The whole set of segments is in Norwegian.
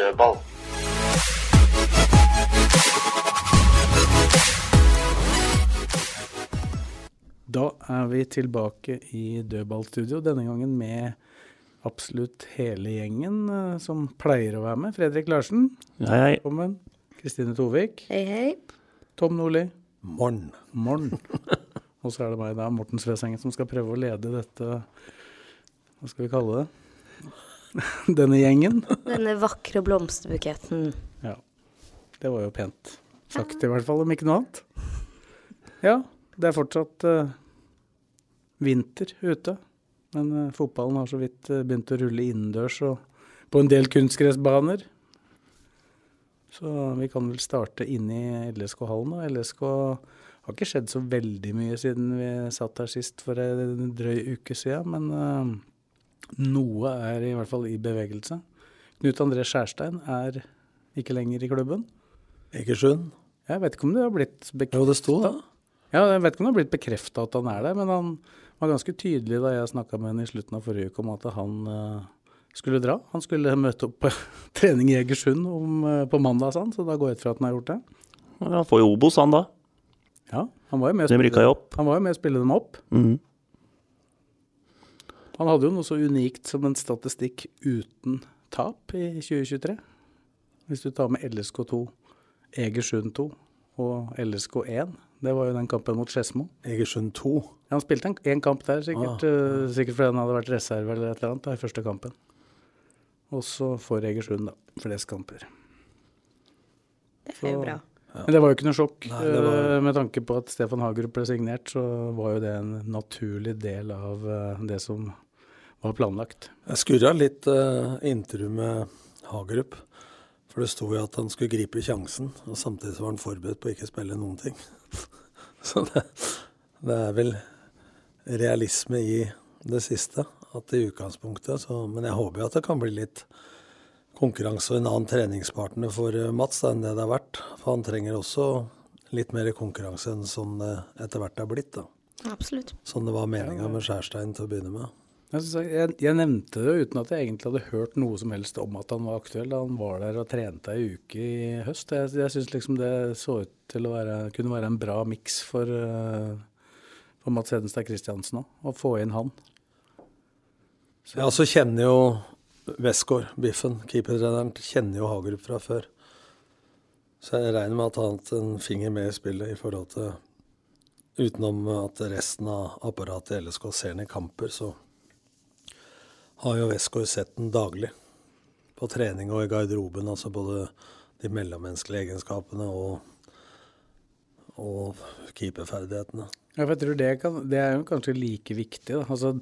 Dødball. Da er vi tilbake i dødballstudio, denne gangen med absolutt hele gjengen eh, som pleier å være med. Fredrik Larsen, Hei, hei. velkommen. Kristine Tovik, Hei, hei. Tom Nordli, Morn. morgen. Og så er det meg, da, Morten Svesengen, som skal prøve å lede dette Hva skal vi kalle det? Denne gjengen. Denne vakre blomsterbuketten. Ja. Det var jo pent sagt, i hvert fall, om ikke noe annet. Ja, det er fortsatt uh, vinter ute. Men uh, fotballen har så vidt uh, begynt å rulle innendørs og på en del kunstgressbaner. Så vi kan vel starte inne i LSK-hallen. Og LSK har ikke skjedd så veldig mye siden vi satt her sist for en drøy uke siden, men noe er i hvert fall i bevegelse. Knut André Skjærstein er ikke lenger i klubben. Egersund. Jeg vet ikke om det har blitt bekrefta. Jo, det sto det. Ja, jeg vet ikke om det har blitt bekrefta at han er der, men han var ganske tydelig da jeg snakka med han i slutten av forrige uke om at han uh, skulle dra. Han skulle møte opp på trening i Egersund om, uh, på mandag, sånn, så da går jeg ut fra at han har gjort det. Han får jo Obos, han da. Ja, han var jo med å De rykka opp. han var jo med å spille dem opp. Mhm. Han hadde jo noe så unikt som en statistikk uten tap i 2023. Hvis du tar med LSK2, Egersund 2 og LSK1. Det var jo den kampen mot Skedsmo. Egersund 2. Ja, Han spilte en, en kamp der, sikkert, eh, sikkert fordi han hadde vært reserve eller et eller annet da, i første kampen. Og så får Egersund da, flest kamper. Det er jo bra. bra. Men det var jo ikke noe sjokk. Nei, var- eh, Med tanke på at Stefan Hagerup ble signert, så var jo det en naturlig del av eh, det som var planlagt. Jeg skurra litt uh, intervju med Hagerup. For det sto jo at han skulle gripe sjansen, og samtidig så var han forberedt på å ikke spille noen ting. så det, det er vel realisme i det siste. At i utgangspunktet så Men jeg håper jo at det kan bli litt konkurranse og en annen treningspartner for eh, Mats da, enn det det har vært. For han trenger også litt mer konkurranse enn sånn det etter hvert er blitt. da. Absolutt. Sånn det var meninga med Skjærstein til å begynne med. Jeg, jeg, nevnte det uten at jeg egentlig hadde hørt noe som helst om at han var aktuell han var der og trente ei uke i høst. Jeg, jeg syns liksom det så ut til å være, kunne være en bra miks for, eh, for Mats Hedenstad Christiansen òg, å få inn han. Ja, så kjenner jo Westgård, Biffen, keepertreneren, kjenner jo Hagerup fra før. Så jeg regner med at han har en finger med i spillet i forhold til Utenom at resten av apparatet i LSK ser ned kamper, så har jo Westgård sett den daglig. På trening og i garderoben, altså både de mellommenneskelige egenskapene og, og keeperferdighetene. Ja, for jeg tror det, kan, det er jo kanskje like viktig. Da. Altså,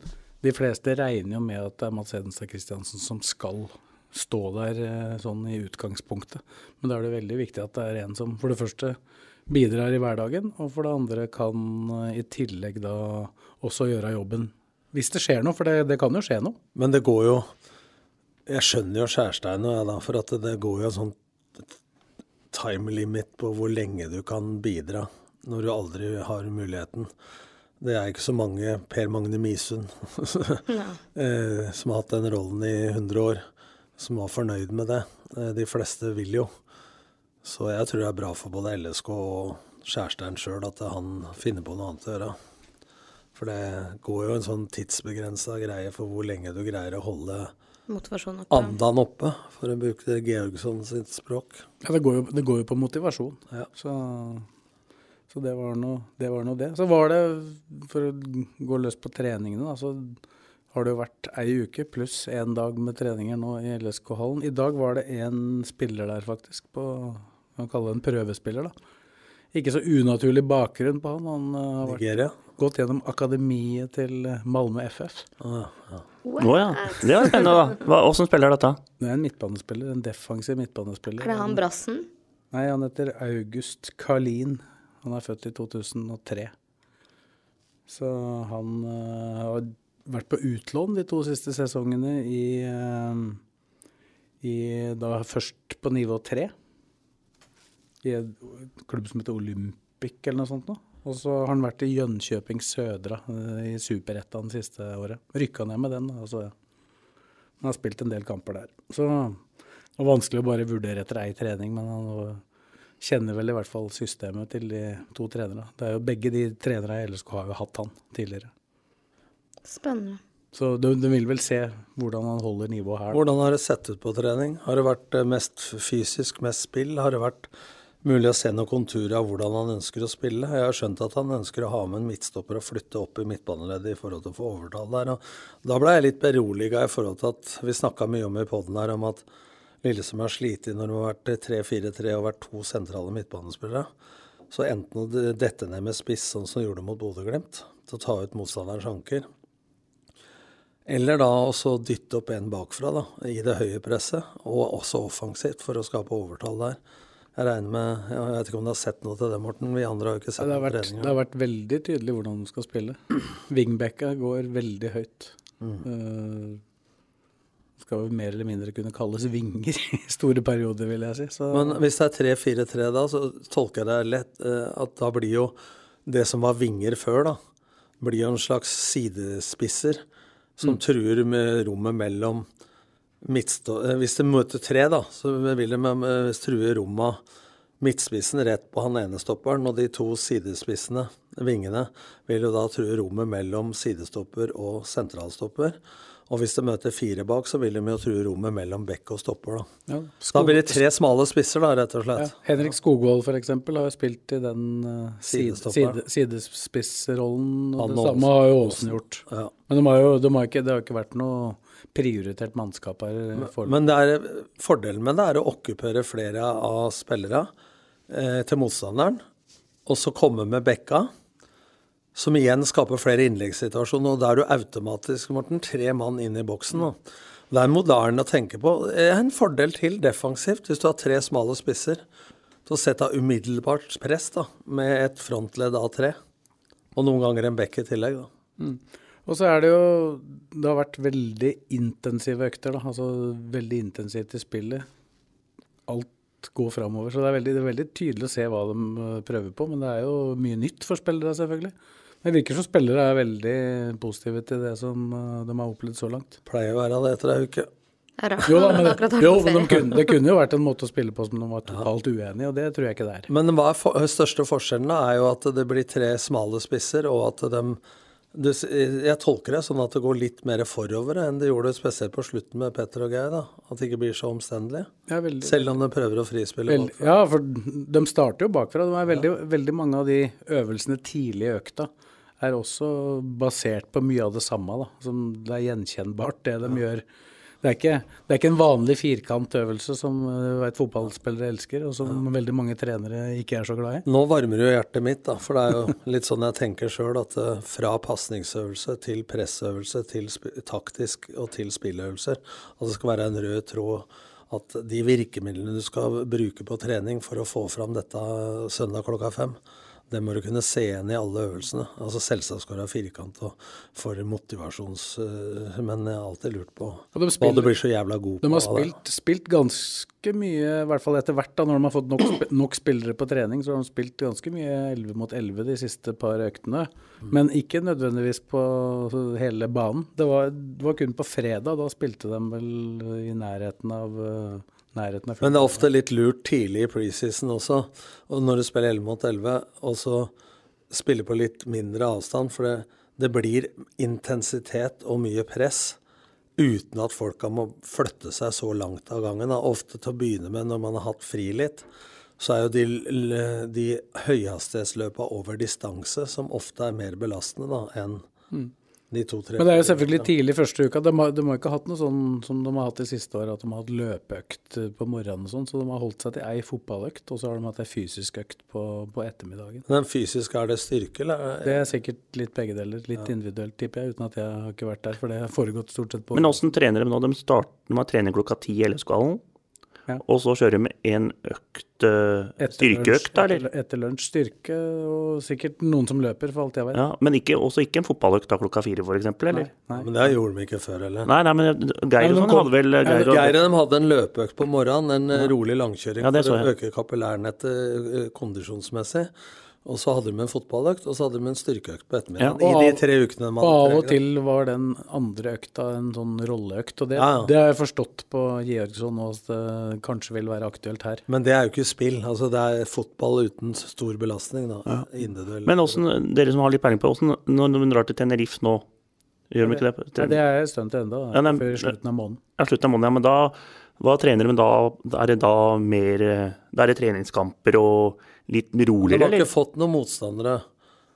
de fleste regner jo med at det er Mats Hedenstad Christiansen som skal stå der eh, sånn i utgangspunktet. Men da er det veldig viktig at det er en som for det første bidrar i hverdagen, og for det andre kan eh, i tillegg da også gjøre jobben. Hvis det skjer noe, for det, det kan jo skje noe. Men det går jo Jeg skjønner jo Skjærstein og jeg da, for at det, går jo en sånn time limit på hvor lenge du kan bidra når du aldri har muligheten. Det er ikke så mange Per Magne Misund eh, som har hatt den rollen i 100 år, som var fornøyd med det. Eh, de fleste vil jo. Så jeg tror det er bra for både LSK og Skjærstein sjøl at han finner på noe annet å gjøre. For det går jo en sånn tidsbegrensa greie for hvor lenge du greier å holde Motivasjon oppe. andan oppe, for å bruke Georgsson sitt språk. Ja, det går jo, det går jo på motivasjon. Ja. Så, så det var nå det, det. Så var det, for å gå løs på treningene, da, så har det jo vært ei uke pluss én dag med treninger nå i LSK-hallen. I dag var det én spiller der, faktisk, på man kaller det en prøvespiller, da. Ikke så unaturlig bakgrunn på han. Han eh, har vært, gått gjennom akademiet til eh, Malmö FF. Ah, ja. Å ja. Det var spennende. Hva, hvordan spiller dette? Det er en midtbanespiller, en defensiv midtbanespiller. Er det han brassen? Nei, han heter August Karlin. Han er født i 2003. Så han uh, har vært på utlån de to siste sesongene i, uh, i da først på nivå tre. I en klubb som heter Olympic eller noe sånt. Nå. Og så har han vært i Jönköping Södra eh, i Superettan siste året. Rykka ned med den. da, Altså, han har spilt en del kamper der. Så det var vanskelig å bare vurdere etter ei trening, men han kjenner vel i hvert fall systemet til de to trenerne. Det er jo Begge de trenerne i LSK har jo hatt han tidligere. Spennende. Så du, du vil vel se hvordan han holder nivået her. Hvordan har det sett ut på trening? Har det vært eh, mest fysisk, mest spill? Har det vært mulig å se noen konturer av hvordan han ønsker å spille? Jeg har skjønt at han ønsker å ha med en midtstopper og flytte opp i midtbaneleddet i forhold til å få overtall der. Og da ble jeg litt beroliga i forhold til at vi snakka mye om i poden her om at Lillesund har slitt når det har vært 3-4-3 og vært to sentrale midtbanespillere. Så enten å dette ned med spiss, sånn som de gjorde mot Bodø-Glimt, til å ta ut motstanderens anker, eller da også dytte opp en bakfra da, i det høye presset, og også offensivt for å skape overtall der. Jeg regner med, jeg vet ikke om du har sett noe til det, Morten. Vi andre har jo ikke Ja, sett det, har vært, det har vært veldig tydelig hvordan de skal spille. Wingbacka går veldig høyt. Uh, skal vel mer eller mindre kunne kalles vinger i store perioder, vil jeg si. Så, Men hvis det er 3-4-3 da, så tolker jeg det lett uh, at da blir jo det som var vinger før, da, blir jo en slags sidespisser som truer med rommet mellom Hvis de møter tre, da, så vil de eh, true rommet midtspissen rett på han ene stopperen, og de to sidespissene, vingene, vil jo da true rommet mellom sidestopper og sentralstopper. Og hvis det møter fire bak, så vil de jo true rommet mellom bekk og stopper, da. ja, Da blir det tre smale spisser, da, rett og ja, slett. Henrik Skogvold f.eks. har jo spilt i den uh, side, side, sidespissrollen, og Han det samme har jo Åsen gjort. Ja. Men de har jo, de har ikke, det har ikke vært noe prioritert mannskap her. foreløpig. Men det er, fordelen med det er å okkupere flere av spillere eh, til motstanderen, og så komme med bekka, som igjen skaper flere innleggssituasjoner. Og da er du automatisk, Morten, tre mann inn i boksen. Og. Det er moderne å tenke på. Det er en fordel til defensivt hvis du har tre smale spisser. Så sett av umiddelbart press da, med et frontledd av tre. Og noen ganger en bekk i tillegg. da. Og så er det jo Det har vært veldig intensive økter, da. Altså veldig intensivt i spillet. Alt går framover. Så det er, veldig, det er veldig tydelig å se hva de eh, prøver på. Men det er jo mye nytt for spillere, selvfølgelig. Men det virker som spillere er veldig positive til det som eh, de har opplevd så langt. Pleier å være det etter ei uke. Jo da, men, det, jo, men de kunne, det kunne jo vært en måte å spille på som de var totalt uenige, og det tror jeg ikke det er. Men hva er for, største forskjellen da, er jo at det blir tre smale spisser, og at de det, Jeg tolker det sånn at det går litt mer forover enn det gjorde spesielt på slutten med Petter og Geir. da, At det ikke blir så omstendelig. Ja, veldig, Selv om de prøver å frispille. veldig, bakfra. ja, for de starter jo bakfra. De er veldig, veldig mange av de øvelsene tidlig i økta er også basert på mye av det samme. Da. Som det er gjenkjennbart, det de gjør. Det er, ikke, det er ikke en vanlig firkantøvelse som uh, vet, fotballspillere elsker, og som veldig mange trenere ikke er så glad i. Nå varmer jo hjertet mitt, da, for det er jo litt sånn jeg tenker sjøl, at eh, fra pasningsøvelse til pressøvelse til taktisk og til spilløvelser, at det skal være en rød tråd. At de virkemidlene du skal bruke på trening for å få fram dette søndag klokka fem, det må du kunne se igjen i alle øvelsene. Altså Selvsagt skal du ha firkant og for motivasjons... eh, Men jeg har alltid lurt på Og spiller, hva du blir så jævla god på. De har spilt, spilt ganske mye, i hvert fall etter hvert, da, når de har fått nok, nok spillere på trening, så har de spilt ganske mye 11 mot 11 de siste par øktene. Men ikke nødvendigvis på hele banen. Det var, det var kun på fredag, da spilte de vel i nærheten av, uh, nærheten av Men det er ofte litt lurt tidlig i preseason også, og når du spiller 11 mot 11, og så spiller på litt mindre avstand, for det, det blir intensitet og mye press uten at folka må flytte seg så langt av gangen. Da. Ofte til å begynne med, når man har hatt fri litt, så er jo de, de høyhastighetsløpa over distanse som ofte er mer belastende da, enn De to-tre Men det er jo selvfølgelig tidlig første uka. De har, de har ikke hatt noe sånn som de har hatt de siste åra, at de har hatt løpeøkt eh, på morgenen og sånn. Så de har holdt seg til ei fotballøkt, og så har de hatt ei fysisk økt på, på ettermiddagen. Men fysisk, er det styrke, eller? Det er sikkert litt begge deler. Litt individuelt, tipper jeg, uten at jeg har ikke vært der. For det har foregått stort sett på Men åssen trener de nå? De starter de har trening klokka ti i LSK-hallen. Ja. Og så kjører vi med en økt, uh, styrkeøkt, da, eller? Etter, etter lunsj styrke, og sikkert noen som løper, for alt jeg vet. Ja, men ikke, også ikke en fotballøkt da klokka fire, f.eks., eller? Nei, nei. Men det gjorde de ikke før, eller? Nei, nei, men Geir og sånn kom- hadde vel Geir og Geir og dem hadde en løpeøkt på morgenen, en ja. rolig langkjøring Ja, for å øke kapillærnettet eh, kondisjonsmessig. Og så hadde de en fotballøkt, og så hadde de en styrkeøkt på ettermiddagen. Ja, I de tre ukene man Og av og til var den andre økta en sånn rolleøkt, og det, Ja, ja. det har jeg forstått på Georgsson nå at det kanskje vil være aktuelt her. Men det er jo ikke spill. Altså det er fotball uten stor belastning, da. Individuell. Men åssen, dere som har litt peiling på åssen, når de drar til Tenerife nå, gjør de ikke det? Nei, det er en stund til ennå, Ja, før slutten av måneden. Ja, slutten av måneden, ja. Men da, hva trener de da? Er det da mer eh, Da er det treningskamper og litt roligere. de har ikke fått noen motstandere.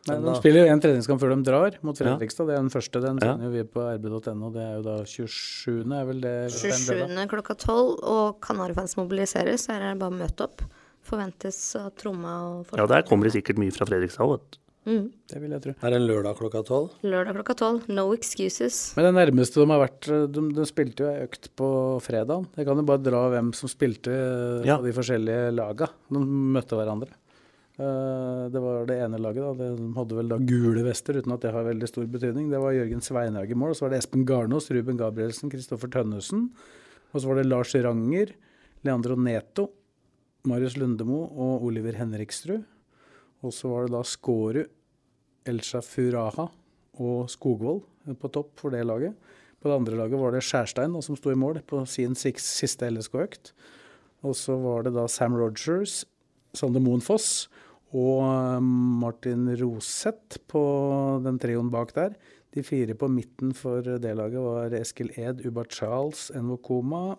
Nei, de spiller jo en treningskamp før de drar, mot Fredrikstad. Det er den første. Den Ja. sender jo vi på rb.no. Det er jo da 27. er vel det? 27. klokka 12, og Kanarifans mobiliseres. Her er det bare å møte opp. Forventes å tromme og Ja, der kommer det sikkert mye fra Fredrikstad òg. Mm. Det vil jeg tro. Er det en lørdag klokka tolv? Lørdag klokka 12. No excuses. Men det nærmeste de har vært De, de spilte jo ei økt på fredag. Jeg kan jo bare dra hvem som spilte eh, Ja. på de forskjellige laga. De møtte hverandre. Eh, Det var det ene laget, da. De hadde vel da gule vester, uten at det har veldig stor betydning. Det var Jørgen Sveinhaug i mål. Så var det Espen Garnås, Ruben Gabrielsen, Kristoffer Tønnesen. Og så var det Lars Ranger, Leandro Neto, Marius Lundemo og Oliver Henriksrud. Og så var det da Skårud, Elsha Furaha og Skogvold på topp for det laget. På det andre laget var det Skjærstein som sto i mål på sin siste LSK-økt. Og så var det da Sam Rogers, Sander Moen Foss og eh, Martin Roseth på den trioen bak der. De fire på midten for det laget var Eskil Ed, Uba Charles, Envo Koma,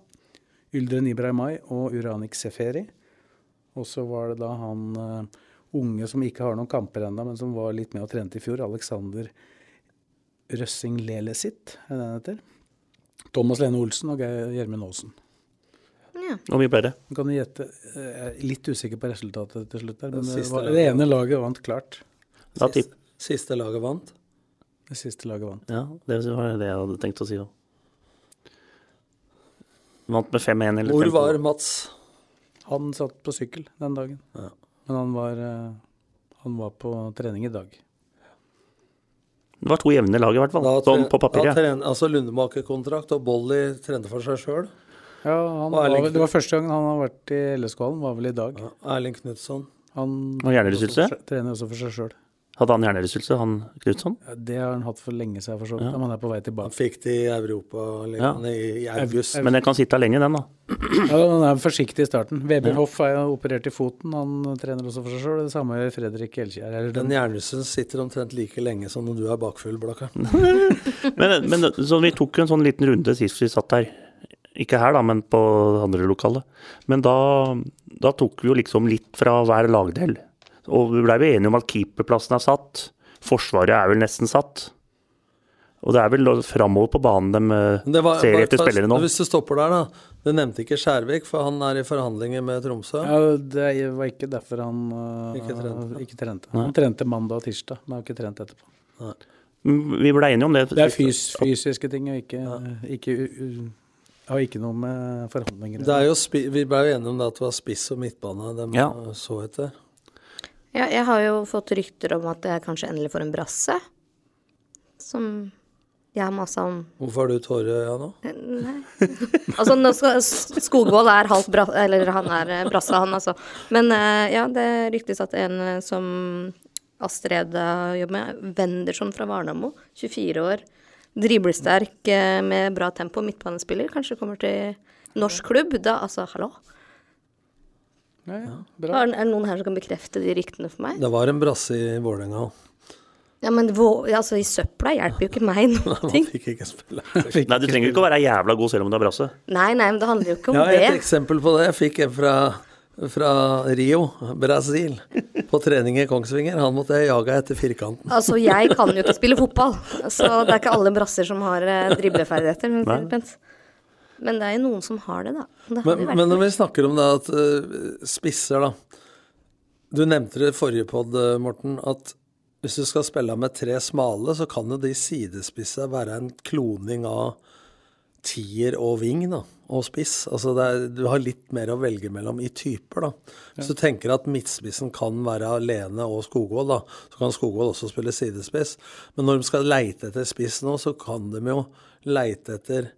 Yldren Ibrahimai og Uranik Seferi. Og så var det da han eh, unge som ikke har noen kamper ennå, men som var litt med og trente i fjor, Alexander Røssing Lelesit, er det han heter? Thomas Lene Olsen og Gjermund Aasen. Ja. Hvor mye ble det? Du gjette Jeg er litt usikker på resultatet til slutt, der, men Det var, det ene laget vant klart. Da siste, Siste laget vant. Det siste laget vant. Ja, det var det jeg hadde tenkt å si òg. Vant med 5-1 eller 5-2. Hvor var Mats? Han satt på sykkel den dagen, Ja. men han var, eh, han var på trening i dag. Det var to jevne lag, i hvert fall. Sånn på papiret. tren, altså Lundemakerkontrakt, og Bolly trente for seg sjøl. Ja, han var, det var første gangen han har vært i LSK-hallen, var vel i dag. Ja, Erling Knutson. Han Og hjernerystelse? trener også for seg sjøl. Hadde han hjernerystelse, han Knutson? Ja, det har han hatt for lenge siden, for så vidt. Ja. men Han er på vei tilbake. Han fikk det i Europa Ja. i, i august. Men den kan sitte lenge, den, da. Ja, han er forsiktig i starten. Vebjørn Hoff er operert i foten, han trener også for seg sjøl. Det samme gjør Fredrik Elkjær. Eller Den den, hjernerystelsen sitter omtrent like lenge som når du er bakfull, Blakka. Men, men så vi tok en sånn liten runde sist vi satt her. Ikke her, da, men på andre lokalet. Men da, da tok vi jo liksom litt fra hver lagdel. Og vi blei enige om at keeperplassen er satt. Forsvaret er vel nesten satt. Og det er vel framover på banen de eh, var- ser etter spillere nå. Hvis du stopper der, da. Du nevnte ikke Skjærvik, for han er i forhandlinger med Tromsø. ja, det var ikke derfor han uh, Ikke trente. ikke trente. Han trente mandag og tirsdag, men har ikke trent etterpå. Nei. Vi blei enige om det. Det er fys fysiske ting, og ikke, ikke u- u- har ikke noe med forhandlinger å gjøre. vi ble jo enige om det at det var spiss og midtbane de Ja. så etter. Ja, jeg har jo fått rykter om at jeg kanskje endelig får en brasse. Som jeg har masa om Hvorfor har du tårer i øya nå? Nei. Altså, nå skal, Skogvold er halvt bra... Eller han er eh, brasse, han, altså. Men eh, ja, det ryktes at en eh, som Astrid jobber med, Wendersson fra Varnamo, 24 år, driblesterk eh, med bra tempo, midtbanespiller, kanskje kommer til norsk klubb. Da, altså, hallo? Ja, ja, bra. Er det noen her som kan bekrefte de ryktene for meg? Det var en brasse i Vålerenga òg. Ja, men vå- altså, i søpla hjelper jo ikke meg noen ting. fikk ikke spille. Nei, du trenger jo ikke å være jævla god selv om du er brasse. Nei, nei, men det handler jo ikke om Ja, et det. eksempel på det. Jeg fikk en fra fra Rio, Brasil, på trening i Kongsvinger. Han måtte jeg jage etter firkanten. Altså, jeg kan jo ikke spille fotball, så det er ikke alle brasser som har eh, dribleferdigheter. Men, det er jo noen som har det, da. Det Men, men når vi snakker om det at uh, spisser, da. Du nevnte det i forrige pod, eh, Morten, at hvis du skal spille med tre smale, så kan jo de sidespissa være en kloning av tier og ving, da. Og spiss. Altså er, du har litt mer å velge mellom i typer, da. Hvis du tenker at midtspissen kan være alene og Skogvold, da, så kan Skogvold også spille sidespiss. Men når de skal leite etter spiss nå, så kan de jo leite etter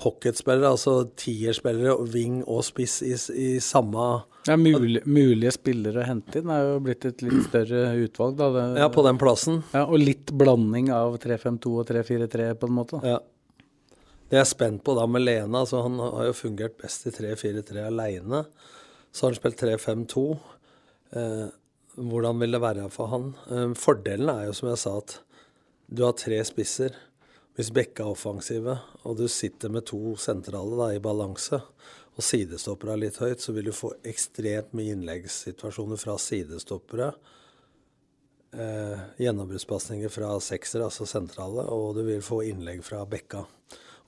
pocketspillere, altså tierspillere, wing og spiss i, i samme Ja, mulig, mulige spillere å hente inn er jo blitt et litt større utvalg, da. Det, Ja, på den plassen. Ja, og litt blanding av 3-5-2 og 3-4-3, på en måte. Ja. Det jeg er spent på da med Lena, så han har jo fungert best i 3-4-3 aleine. Så har han spilt 3-5-2. Eh, hvordan vil det være for han? Eh, fordelen er jo, som jeg sa, at du har tre spisser. Hvis Bekka er offensive, og du sitter med to sentrale da, i balanse, og sidestoppere er litt høyt, så vil du få ekstremt mye innleggssituasjoner fra sidestoppere. Eh, Gjennombruddspasninger fra seksere, altså sentrale, og du vil få innlegg fra Bekka.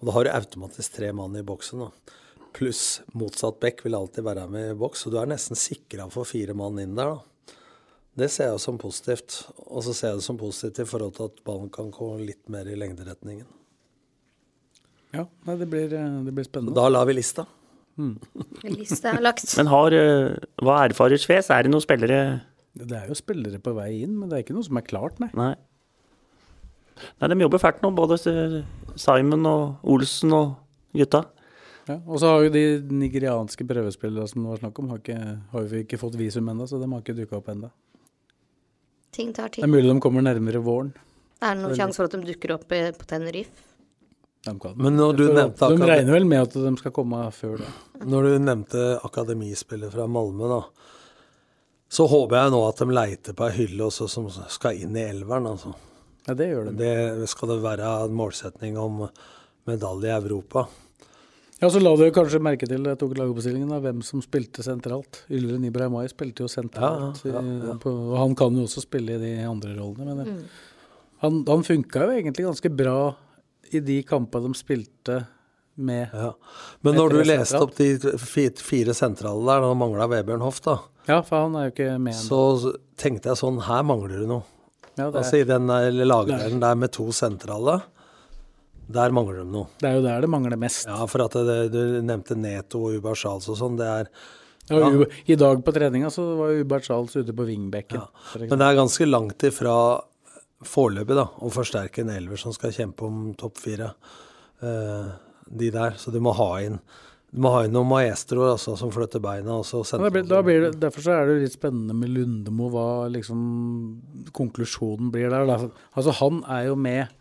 Og da har du automatisk tre mann i boksen. da. Pluss motsatt bekk vil alltid være med i boks, så du er nesten sikra for fire mann inn der. da. Det ser jeg som positivt. Og så ser jeg det som positivt i forhold til at ballen kan gå litt mer i lengderetningen. Ja, nei, det blir, eh, det blir spennende. Da lar vi lista. Lista er lagt. Men har eh, Hva erfarer Sves? Er det noen spillere Det er jo spillere på vei inn, men det er ikke noe som er klart, nei. Nei. Nei, de jobber fælt nå, både eh, Simon og Olsen og gutta. Ja, og så har jo de nigerianske prøvespillerne som det var snakk om, har, ikke, har jo ikke fått visum ennå, så de har ikke dukka opp ennå. Ting tar tid. Det er mulig de kommer nærmere våren. Er det noen sjanse for at de dukker opp på Tenerife? Men når du nevnte de regner vel med at de skal komme før det. Når du nevnte akademispillet fra Malmö, da, så håper jeg nå at de leiter på ei hylle også som skal inn i elveren. altså. Ja, det gjør det. Det skal det være en målsetning om medalje i Europa. Ja, så la du kanskje merke til, jeg tok lagoppstillingen, da, hvem som spilte sentralt. Ylve Ibrahimai spilte jo sentralt, Ja, ja, ja. På, og han kan jo også spille i de andre rollene. Men mm. han, han funka jo egentlig ganske bra i de kampene de spilte med Ja. Men når du leste sentralt. opp de fire sentrale der, da mangla Vebjørn Hoff, da, Ja, for han er jo ikke med så tenkte jeg sånn Her mangler det noe. Ja, det, Altså I den der lagdelen der med to sentrale, der mangler de noe. det er jo der det mangler mest. Ja, for at det, du nevnte Neto og Ubar Charles og sånn, det er Ja, Ja. I dag på treninga så var jo Hubert Charles ute på vingbekken. Men det er ganske langt ifra foreløpig da, å forsterke en elver som skal kjempe om topp fire. Uh, de der. Så du må ha inn du må ha inn noen maestroer altså, som flytter beina. Og så Ja, blir, da blir det, derfor så er det litt spennende med Lundemo, hva liksom konklusjonen blir der. Da. Altså Han er jo med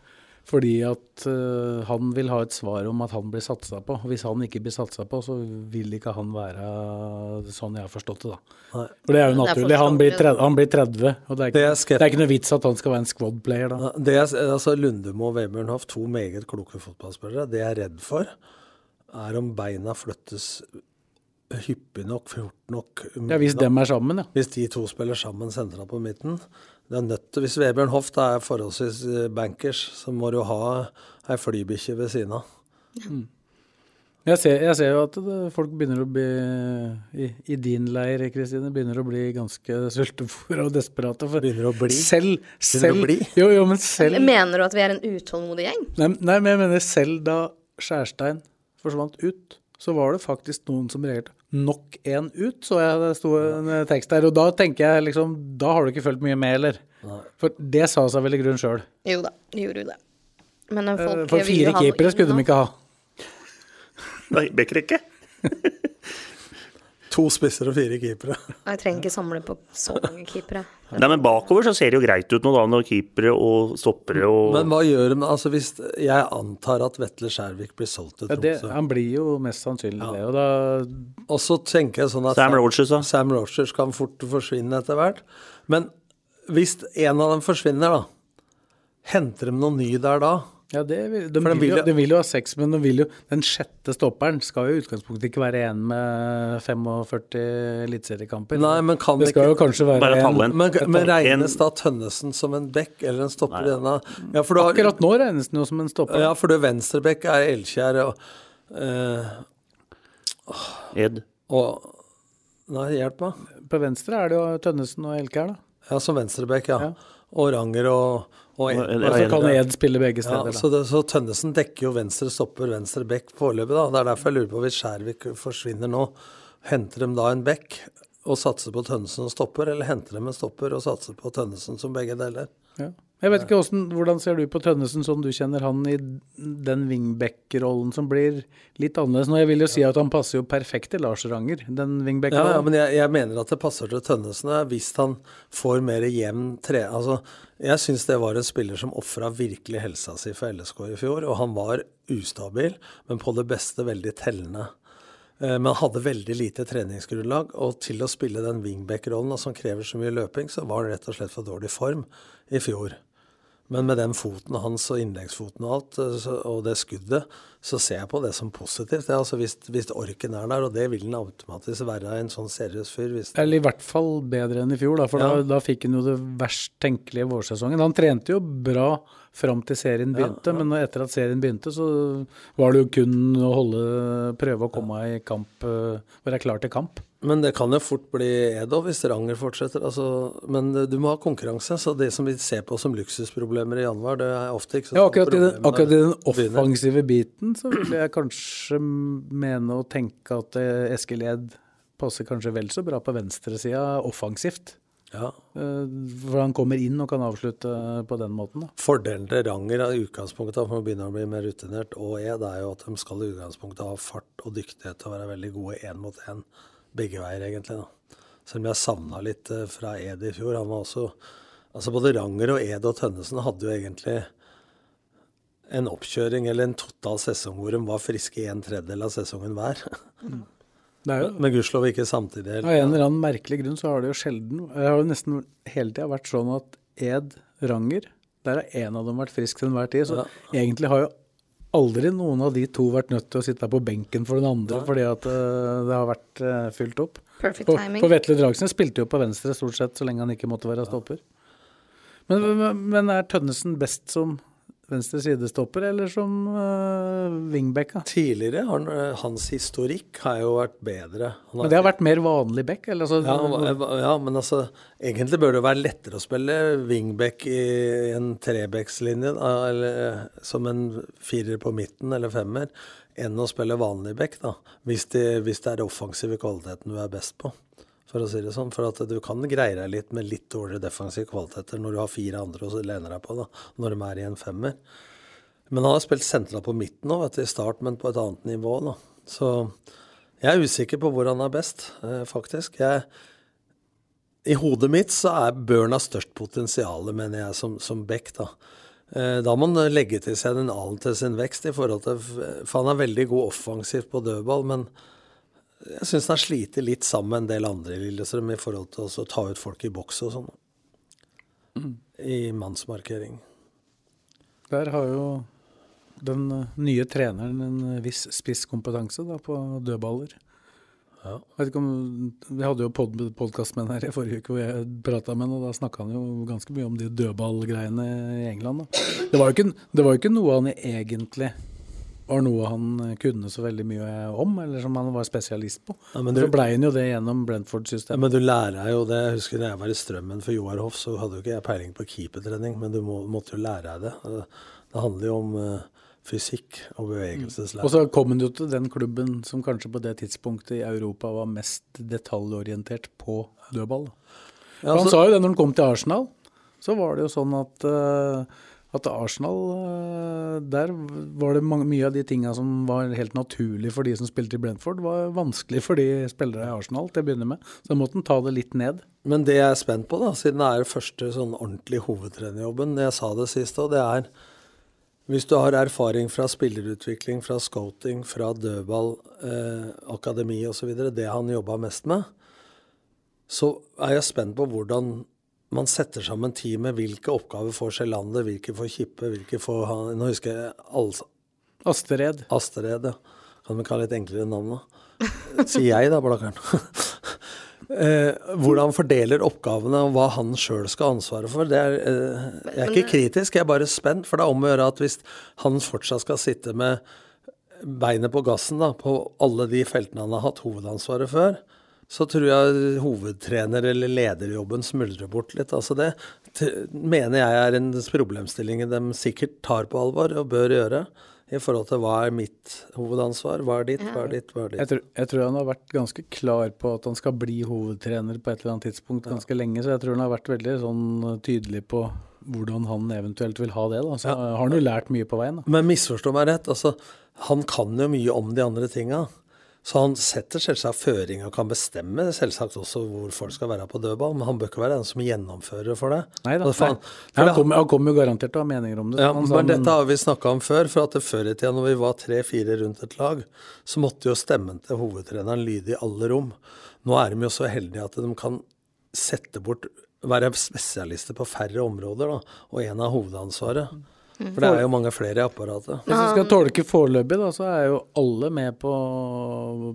fordi at uh, han vil ha et svar om at han blir satsa på. Hvis han ikke blir satsa på, så vil ikke han være sånn jeg har forstått det, da. Nei. For det er jo naturlig. Han blir, 30, han blir 30, og det er, Det er ikke, det er ikke noe vits at han skal være en squad-player da. Det er, altså Lundemo og Vebjørn Hoff, to meget kloke fotballspillere. Det jeg er redd for, er om beina flyttes hyppig nok, fort nok. Ja, Hvis dem er sammen, ja. Hvis de to spiller sammen sentralt på midten. Det er nødt til, Hvis Vebjørn Hoff er forholdsvis eh, bankers, så må du ha ei flybikkje ved siden av. Jeg ser, jeg ser jo at det, folk begynner å bli i, I din leir, Kristine, begynner å bli ganske sultefòra og desperate. For Begynner å bli? Selv, selv å bli? Jo, jo, men selv Mener du at vi er en utålmodig gjeng? nei, nei, men jeg mener selv da Skjærstein forsvant ut, så var det faktisk noen som reagerte. Nok en ut, så jeg det sto en eh, tekst der. Og da tenker jeg liksom Da har du ikke fulgt mye med, eller? For det sa seg vel i grunnen sjøl. Jo da, gjorde jo det. Men eh, folk For fire keepere skulle de ikke ha. Nei, Bekkerekke. To spisser og fire keepere. Jeg trenger ikke samle på så mange keepere. Nei, men bakover så ser det jo greit ut nå, da, når keepere og stoppere og Men hva gjør de altså hvis Jeg antar at Vetle Skjærvik blir solgt til Ja, han blir jo mest sannsynlig det. Og da Og så tenker jeg sånn at Sam Rogers, da. Sam Rogers kan fort forsvinne etter hvert. Men hvis en av dem forsvinner, da, henter de noen ny der da? Ja, det vil, de, For vil vil jo, de vil jo ha seks, men de vil jo, den sjette stopperen skal jo i utgangspunktet ikke være en med 45 eliteseriekamper. Nei, men kan det skal jo kanskje være Bare et en. Men, men regnes da Tønnesen som en bekk eller en stopper i denne? Ja, for du har, Akkurat nå regnes den jo som en stopper. ja, for du venstrebekk er Elkjær og, eh, Ed. og Nei, hjelp meg. På venstre er det jo Tønnesen og Elkjær, da. Ja, som venstrebekk, ja. Ja. Og Ranger og, og så kan Ed spille begge Ja, steder. så, da. det, så Tønnesen dekker jo venstre stopper, venstre bekk foreløpig. da. Det er derfor jeg lurer på hvis Skjærvik forsvinner nå. Henter de da en bekk og satser på Tønnesen og stopper, eller henter de en stopper og satser på Tønnesen som begge deler? Ja. Jeg vet ikke hvordan, hvordan ser du på Tønnesen sånn du kjenner han i den wingback-rollen som blir litt annerledes nå? Jeg vil jo si at han passer jo perfekt til Lars Ranger, den wingback-rollen. ja, men jeg, jeg mener at det passer til Tønnesen hvis han får mer jevn tre... Altså, jeg syns det var en spiller som ofra virkelig helsa si for LSK i fjor, og han var ustabil, men på det beste veldig tellende. Eh, Men hadde veldig lite treningsgrunnlag, og til å spille den wingback-rollen som krever så mye løping, så var han rett og slett for dårlig form i fjor. Men med den foten hans og innleggsfoten og alt, eh, så, og det skuddet, så ser jeg på det som positivt. Det, er altså hvis, hvis orken er der, og det vil den automatisk være en sånn seriøs fyr. Eller i hvert fall bedre enn i fjor, da, for Ja. da, da fikk han jo det verst tenkelige vårsesongen. Han trente jo bra fram til serien begynte, men etter at serien begynte, så var det jo kun å holde, prøve å komme i kamp, eh, være klar til kamp. Men det kan jo fort bli Edo hvis Ranger fortsetter. Altså, men eh, du må ha konkurranse, så det som vi ser på som luksusproblemer i januar, det er ofte ikke så Ja, akkurat i, den, akkurat i den offensive biten så vil jeg kanskje mene og tenke at eh, Eskil Ed passer kanskje vel så bra på venstresida offensivt. Ja. Eh, For han kommer inn og kan avslutte på den måten. da. Fordelen til Ranger er i utgangspunktet, for å begynne å bli mer rutinert, og Ed er jo at de skal i utgangspunktet ha fart og dyktighet til å være veldig gode én mot én begge veier, egentlig. da. Selv om jeg savna litt eh, fra Ed i fjor. Han var også Altså både Ranger og Ed og Tønnesen hadde jo egentlig en oppkjøring eller en total sesong hvor de var friske i en tredjedel av sesongen hver. Det er jo, Men gudskjelov ikke samtidig. Av en eller annen merkelig grunn så har det jo sjelden Det har jo nesten hele tida vært sånn at Ed Ranger, der har en av dem vært frisk til enhver tid. Så Ja. egentlig har jo aldri noen av de to vært nødt til å sitte på benken for den andre fordi at eh, det har vært eh, fylt opp. Perfect For, timing. for Vetle Dragsen spilte jo på venstre stort sett så lenge han ikke måtte være stopper. Men, men, men er Tønnesen best som venstre sidestopper eller som uh, wingback? Tidligere har han, eh, hans historikk har jo vært bedre. Han Men det har vært mer vanlig back? Eller, altså, Ja, ja, men altså Egentlig bør det være lettere å spille wingback i en trebackslinje, eh, som en firer på midten eller femmer, enn å spille vanlig back, da. Hvis det, hvis det er offensive kvaliteten du er best på, for å si det sånn. For at du kan greie deg litt med litt dårligere defensive kvaliteter når du har fire andre å lene deg på, da, når de er i en femmer. Men han har spilt sentralt på midten nå, i start, men på et annet nivå. da. Så jeg er usikker på hvor han er best, eh, faktisk. Jeg, I hodet mitt så er Børn har størst potensial, mener jeg, som, som back. Da. Eh, da må han legge til seg en annen til sin vekst, i forhold til, for han er veldig god offensivt på dødball. Men jeg syns han sliter litt sammen med en del andre i Lillestrøm i forhold til å ta ut folk i boks og sånn. I mannsmarkering. Der har jo den eh, nye treneren en eh, viss spisskompetanse da, på dødballer. Ja. Om, vi hadde jo pod podkast med han her i forrige uke hvor jeg prata med han, og da snakka han jo ganske mye om de dødballgreiene i England. Da. Det, var jo ikke, det var jo ikke noe han egentlig var noe han kunne så veldig mye om, eller som han var spesialist på. Ja, men du- så blei han jo det gjennom Ja, Brentford-systemet. men du lærer jo det. Jeg husker da jeg var i Strømmen for Joar Hoff, så hadde jo ikke jeg peiling på keepertrening, men du må, måtte jo lære deg det. Det handler jo om uh, fysikk og bevegelseslære. Og så kom han jo til den klubben som kanskje på det tidspunktet i Europa var mest detaljorientert på dødball. Ja, altså, han sa jo det når han kom til Arsenal. Så var det jo sånn at, eh, at Arsenal eh, Der var det mange, mye av de tinga som var helt naturlig for de som spilte i Brentford, var vanskelig for de spillere i Arsenal til å begynne med. Så da måtte en ta det litt ned. Men det jeg er spent på, da, siden det er første sånn ordentlig hovedtrenerjobben, jeg sa det sist òg, det er hvis du har erfaring fra spillerutvikling, fra scouting, fra dødball, eh, akademi osv., det han jobba mest med, så er jeg spent på hvordan man setter sammen teamet. Hvilke oppgaver får Sjelander, hvilke får Kippe, hvilke får han Nå husker jeg alle Astered. Astered, ja. Kan vi kalle litt enklere navn, da? Sier jeg, da, Blakkaren. Eh, hvordan han fordeler oppgavene og hva han sjøl skal ha ansvaret for. Det er, eh, jeg er ikke kritisk, jeg er bare spent. For det er om å gjøre at hvis han fortsatt skal sitte med beinet på gassen da, på alle de feltene han har hatt hovedansvaret før, så tror jeg hovedtrener- eller lederjobben smuldrer bort litt. Altså det mener jeg er en problemstilling de sikkert tar på alvor og bør gjøre. I forhold til hva er mitt hovedansvar, hva er ditt, hva er ditt, hva er Jeg ditt. tror, jeg tror han har vært ganske klar på at han skal bli hovedtrener på et eller annet tidspunkt ganske lenge, så jeg tror han har vært veldig sånn tydelig på hvordan han eventuelt vil ha det. Da. Så har han jo lært mye på veien. Da. Men misforstå meg rett, altså, han kan jo mye om de andre tinga. Så han setter selvsagt føringer og kan bestemme selvsagt også hvor folk skal være på dødball, men han bør ikke være den som gjennomfører for det. Neida, for han, for Han kommer kom jo garantert til å ha meninger om det. Ja, sa, men dette har vi snakka om før. For at det før i tida, når vi var tre-fire rundt et lag, så måtte jo stemmen til hovedtreneren lyde i alle rom. Nå er de jo så heldige at de kan sette bort Være spesialister på færre områder, da, og en av hovedansvaret. For det er jo mange flere i apparatet. Hvis vi skal tolke foreløpig, da, så er jo alle med på,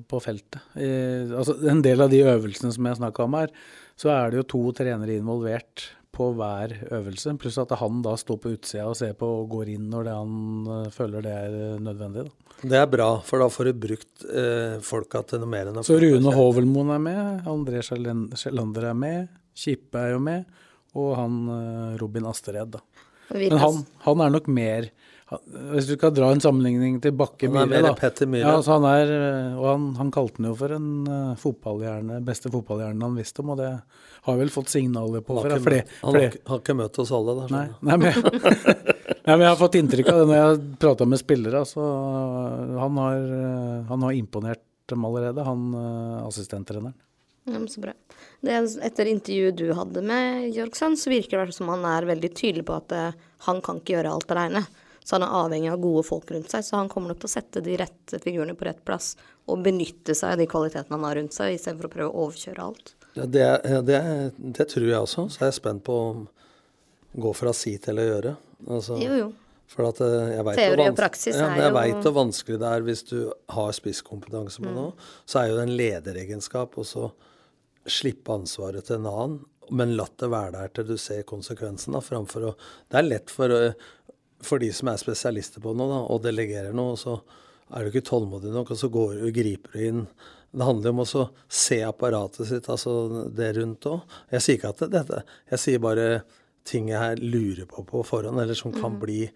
på feltet. I, altså, en del av de øvelsene som jeg snakka om her, så er det jo to trenere involvert på hver øvelse. Pluss at han da står på utsida og ser på og går inn når det han eh, føler det er eh, nødvendig. Da. Det er bra, for da får du brukt eh, folka til noe mer enn å Så Rune Hovelmoen er med, André Sjelander er med, Kippe er jo med, og han eh, Robin Astered, da. Men han, han er nok mer Hvis du skal dra en sammenligning til Bakke Myhre, da. Petter Myhre. Ja, altså han er, og han, han kalte han jo for en uh, fotballhjerne, beste fotballhjernen han visste om, og det har vel fått signaler på Han har ikke, møtt- han har, har ikke møtt oss alle, da. Nei, nei, men, nei, men jeg har fått inntrykk av det når jeg har prata med spillere. Så han har, eh, han har imponert dem allerede, han uh, assistenttreneren. Ja, men så bra. Etter intervjuet du hadde med Jørgsen, så virker det som han er veldig tydelig på at eh, han kan ikke gjøre alt alene. Så han er avhengig av gode folk rundt seg. Så han kommer nok til å sette de rette figurene på rett plass og benytte seg av de kvalitetene han har rundt seg, istedenfor å prøve å overkjøre alt. Ja, det, det, det tror jeg også. Så jeg er spent på om gå fra si til å gjøre. Altså, Jo, jo. For at eh, jeg vet Teori og praksis ja, er men jeg veit hvor vanskelig det er hvis du har spisskompetanse på noe. Så er jo det en lederegenskap og så slippe ansvaret til en annen, men latt det være der til du ser konsekvensen. da, framfor å, Det er lett for, eh, for de som er spesialister på noe, da, å delegere noe, og så er du ikke tålmodig nok, og så går du, griper du inn. Det handler om å se apparatet sitt, altså det rundt òg. Jeg sier ikke at det, dette Jeg sier bare ting jeg her lurer på på forhånd, eller som kan bli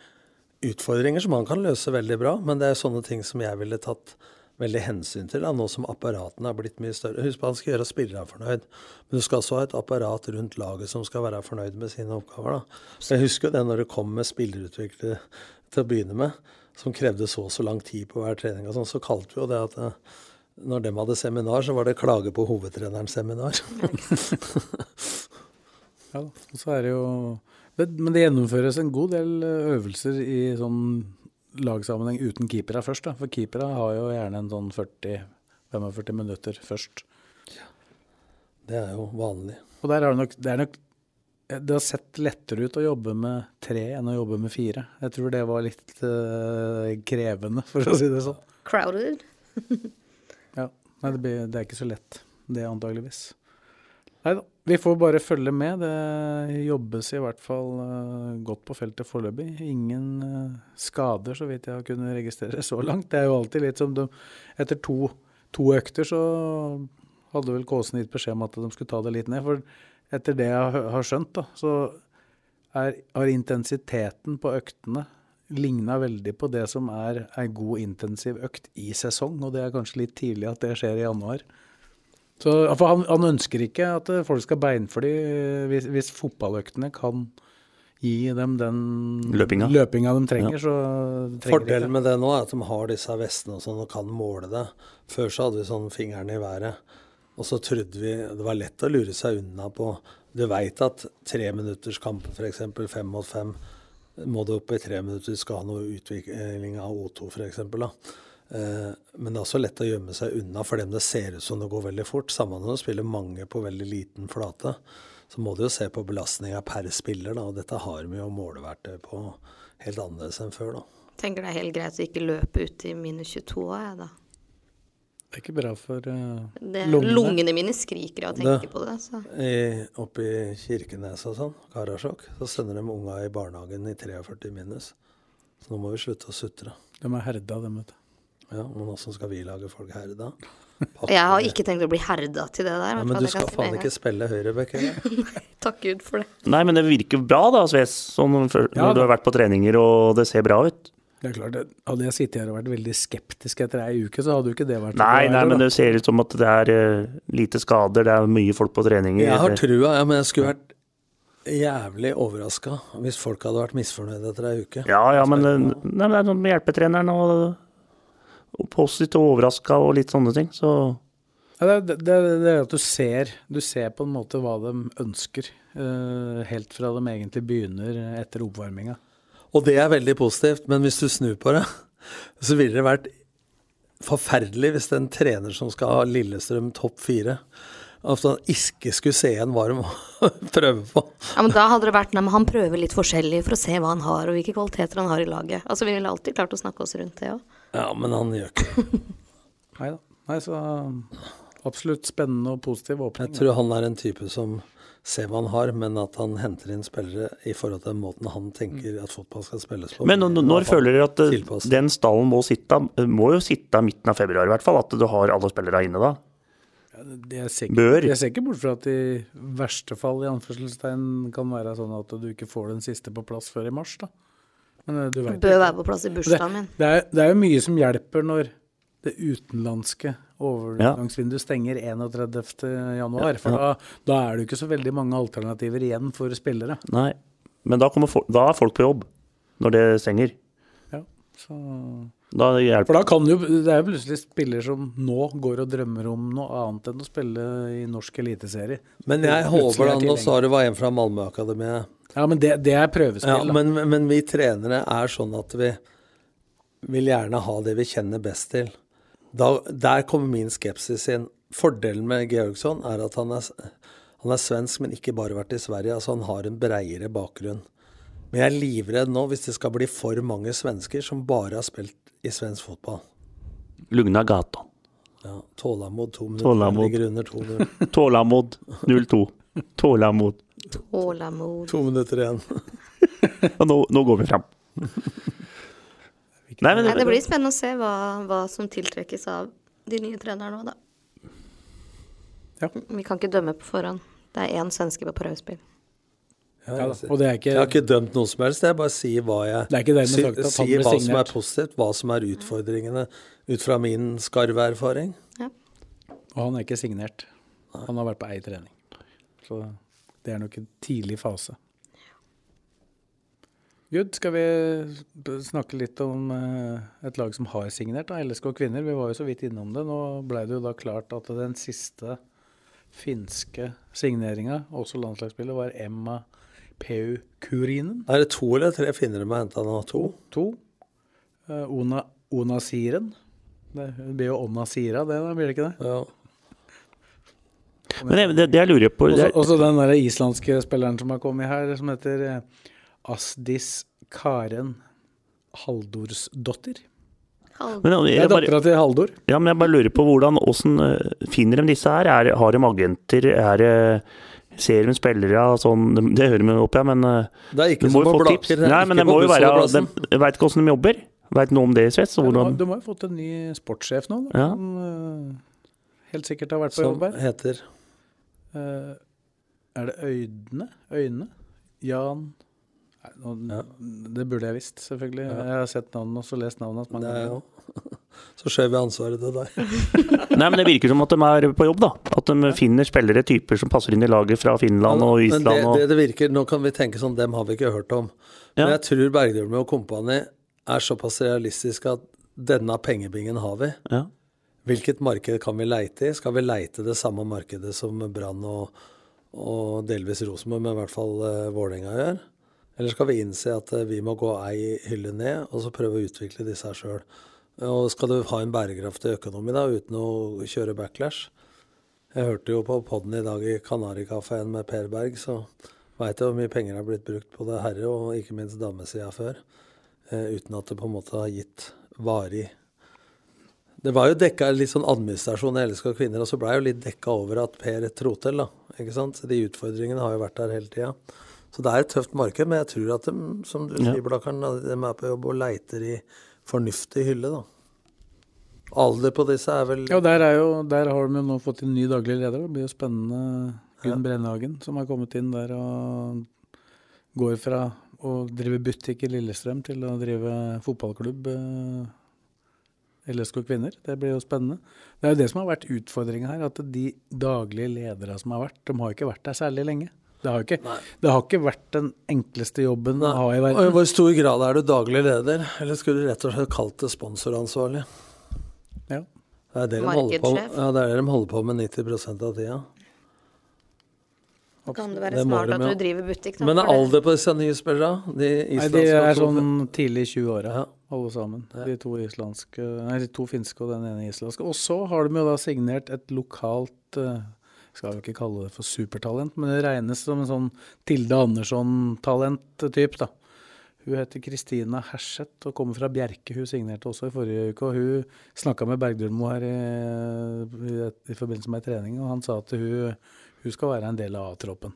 utfordringer som man kan løse veldig bra. Men det er sånne ting som jeg ville tatt veldig hensyn til, da, nå som apparatene er blitt mye større. Husk på han skal gjøre spillerne fornøyd, men du skal også ha et apparat rundt laget som skal være fornøyd med sine oppgaver. da. Jeg husker jo det når det kom med spillerutviklere til å begynne med, som krevde så og så lang tid på hver trening og sånn, så kalte vi jo det at eh, når de hadde seminar, så var det klage på hovedtrenerens seminar. Ja, og så er det jo Men det gjennomføres en god del eh, øvelser i sånn lagsammenheng uten keepere først, da. For keepere har jo gjerne en sånn 40-45 minutter først. Ja. Det er jo vanlig. Og der er det nok Det er nok det har sett lettere ut å jobbe med tre enn å jobbe med fire. Jeg tror det var litt uh, krevende, for å si det sånn. Crowded. Ja. Nei, det, blir, det er ikke så lett, det antageligvis. Nei da. Vi får bare følge med. Det jobbes i hvert fall eh, godt på feltet foreløpig. Ingen eh, skader, så vidt jeg har kunnet registrere så langt. Det er jo alltid litt som de Etter to, to økter så hadde vel Kåsen gitt beskjed om at de skulle ta det litt ned. For etter det jeg har- skjønt, da, så er, har intensiteten på øktene ligna veldig på det som er ei god intensiv økt i sesong, og det er kanskje litt tidlig at det skjer i januar. Så, for han, han ønsker ikke at eh, folk skal beinfly eh, hvis, hvis fotballøktene kan gi dem den Løpinga. de trenger. Så trenger Fordelen de med det nå er at de har disse vestene og sånn og kan måle det. Før så hadde vi sånn fingrene i været. Og så trodde vi det var lett å lure seg unna på Du veit at treminutterskampen f.eks. fem mot fem må du opp i tre minutter, du skal ha noe utvikling av O2 f.eks. Eh, men det er også lett å gjemme seg unna for dem det ser ut som det går veldig fort. Samme når du spiller mange på veldig liten flate. så må du jo se på belastninga per spiller, da. Og dette har vi jo måleverktøy på helt annerledes enn før, da. Tenker det er helt greit å ikke løpe ut i minus 22 òg, jeg, da. Det er ikke bra for uh, Det, lungene. lungene. mine skriker av å tenke Det- på det. Så. I, oppe i Kirkenes og sånn, Karasjok, så sender de unga i barnehagen i 43 minus. Så nå må vi slutte å sutre. De er herda, dem, vet du. Ja, men åssen skal vi lage folk herda? Jeg har ikke tenkt å bli herda til det der. ja, Men du skal faen en ikke spille høyrebekk heller. Takk Gud for det. Nei, men det virker bra da, Sves. Sånn før- Ja, når du har vært på treninger og det ser bra ut. Det er klart, Hadde jeg sittet her og vært veldig skeptisk etter ei uke, så hadde jo ikke det vært Nei, nei, men det ser ut som at det er uh, lite skader, det er mye folk på treninger. Jeg har trua, ja, men jeg skulle vært jævlig overraska hvis folk hadde vært misfornøyde etter ei uke. Ja, ja, men, eh, nei, men det er noe med hjelpetreneren og, og positivt og overraska og litt sånne ting, så Ja, det, det, det er at du ser, du ser på en måte hva de ønsker, uh, helt fra de egentlig begynner etter oppvarminga. Og det er veldig positivt, men hvis du snur på det, så ville det vært forferdelig hvis en trener som skal ha Lillestrøm topp fire, at han ikke skulle se igjen hva de prøver på. Ja, men Da hadde det vært nei, men han prøver litt forskjellig for å se hva han har, og hvilke kvaliteter han har i laget. Altså, Vi ville alltid klart å snakke oss rundt det òg. Ja, men han gjør ikke det. Nei da. Nei, så absolutt spennende og positiv åpning. Jeg tror han er en type som ser hva han har, men at han henter inn spillere i forhold til den måten han tenker at fotball skal spilles på. Men når, når føler dere at eh, Tilpasset. den stallen må sitte, må jo sitte midten av februar i hvert fall, at du har alle spillere inne da? Det er sikkert, Jeg ser ikke bort fra at i verste fall i anførselstegn kan være sånn at du ikke får den siste på plass før i mars, da. Men eh, du vet Bør være på plass i bursdagen min. Det er, det er jo mye som hjelper når det utenlandske overgangsvinduet stenger 31. januar. For da, da er det jo ikke så veldig mange alternativer igjen for spillere. Nei. Men da, for, da er folk på jobb når det stenger. Ja, så Da For da kan jo Det er jo plutselig spiller som nå går og drømmer om noe annet enn å spille i norsk eliteserie. Men jeg håper er da, nå sa du var en fra Malmö-akademiet. Ja, men det, det er Ja, prøvespill, da. men, men vi trenere er sånn at vi vil gjerne ha det vi kjenner best til. Da, der kommer min skepsis inn. Fordelen med Georgsson er at han er, han er svensk, men ikke bare vært i Sverige. Altså han har en breiere bakgrunn. Men jeg er livredd nå hvis det skal bli for mange svensker som bare har spilt i svensk fotball. Lugna gata. Ja, Tålamod to minutter. Tålamod. Ligger under. Tålamod 02. Tålamod. Tålamod. To minutter igjen. Og nå, nå går vi fram. Nei, men Nei, det blir spennende å se hva, hva som tiltrekkes av de nye trenerne nå, da. Ja. Vi kan ikke dømme på forhånd. Det er én svenske på prøvespill. Ja, Ja, jeg, Og det er ikke, jeg har ikke dømt noe som helst. Jeg bare sier hva jeg er si- sier hva som er positivt, hva som er utfordringene ut fra min skarve erfaring. og han er ikke signert. Han har vært på ei trening. Så det er nok en tidlig fase. Good. Skal vi snakke litt om eh, et lag som har signert, da, LSK kvinner? Vi var jo så vidt innom det. Nå ble det jo da klart at den siste finske signeringa, også landslagsspillet, var Emma Peu Kurinen. Er det to eller tre finnere de har henta nå? To? To. Eh, Ona, Ona Siren. Det blir jo Onna Sira, det da, blir det ikke det? Ja. Men det, det, det jeg lurer på det Også, er, også den der islandske spilleren som har kommet her, som heter eh, Asdis Karen Haldorsdottir. Men, Det jeg er bare, dattera til Haldor. ja, men jeg bare lurer på hvordan, hvordan eh, finner de disse her? Er, har de agenter? Er det Ser de spillere sånn Det, det hører vi opp, ja, men eh, Det er ikke de som på få Blaker. tips. det er Nei, men det må jo være de, Veit ikke hvordan de jobber? Veit noe om det, Svets? Ja, de, har, Hvordan de har jo fått en ny sportssjef nå, da, Ja. som eh, helt sikkert har vært på Som jobb her. heter Eh, er det Øydene? Øyne? Jan Nei, nå, Det burde jeg visst, selvfølgelig. Jeg har sett navnet og lest navnet hans mange Det er ganger. jo Så skjøv vi ansvaret til deg. Nei, men det virker som at de er på jobb, da. At de finner spillere, typer som passer inn i laget fra Finland og Men Island. det, og... det det virker, Nå kan vi tenke sånn, dem har vi ikke hørt om. Ja. Men jeg tror Bergdølme og kompani er såpass realistiske at denne pengebingen har vi. Ja. Hvilket marked kan vi leite i? Skal vi leite det samme markedet som Brann og, og delvis Rosenborg, men i hvert fall uh, Vålerenga gjør? Eller skal vi innse at eh, vi må gå ei hylle ned, og så prøve å utvikle disse her sjøl? Og skal du ha en bærekraftig økonomi da, uten å kjøre backlash, Jeg hørte jo på podden i dag i Kanarikafeen med Per Berg, så veit jeg hvor mye penger har blitt brukt på det herre- og ikke minst damesida før. Eh, uten at det på en måte har gitt varig Det var jo dekka litt sånn administrasjon i LSK kvinner, og så blei jo litt dekka over at Per Trotel, da. Ikke sant? De utfordringene har jo vært der hele tida. Så det er et tøft marked, men jeg tror at de, som du Ja. sier, Blakkaren, da, de er på jobb og leiter i fornuftig hylle, da. Alder på disse er vel Ja, der, er jo, der har de jo nå fått inn ny daglig leder. Det blir jo spennende. Gunn Brennhagen som har kommet inn der og går fra å drive butikk i Lillestrøm til å drive fotballklubb. LSK kvinner. Det blir jo spennende. Det er jo det som har vært utfordringa her, at de daglige ledere som har vært, de har ikke vært der særlig lenge. Det har, ikke, det har ikke vært den enkleste jobben å ha i Og I hvor stor grad er du daglig leder, eller skulle du rett og slett kalt det sponsoransvarlig? Ja. Det er det de holder på, ja, det er det de holder på med 90% av tida. Kan det være Det smart de, at du driver butikk, da? Men er alder på disse nye spillerne? De Nei, de er sånn tidlig i 20-åra, Ja. alle sammen. De to islandske, nei, de to finske og den ene islandske. Og så har de jo da signert et lokalt uh, Skal vi ikke kalle det for supertalent, men det regnes som en sånn Tilde Andersson-talent-type, da. Hun heter Kristina Herseth og kommer fra Bjerke. Hun signerte også i forrige uke. Og hun snakka med Bergdølmo her i, i, i forbindelse med trening, og han sa at hun, hun skal være en del av A-troppen.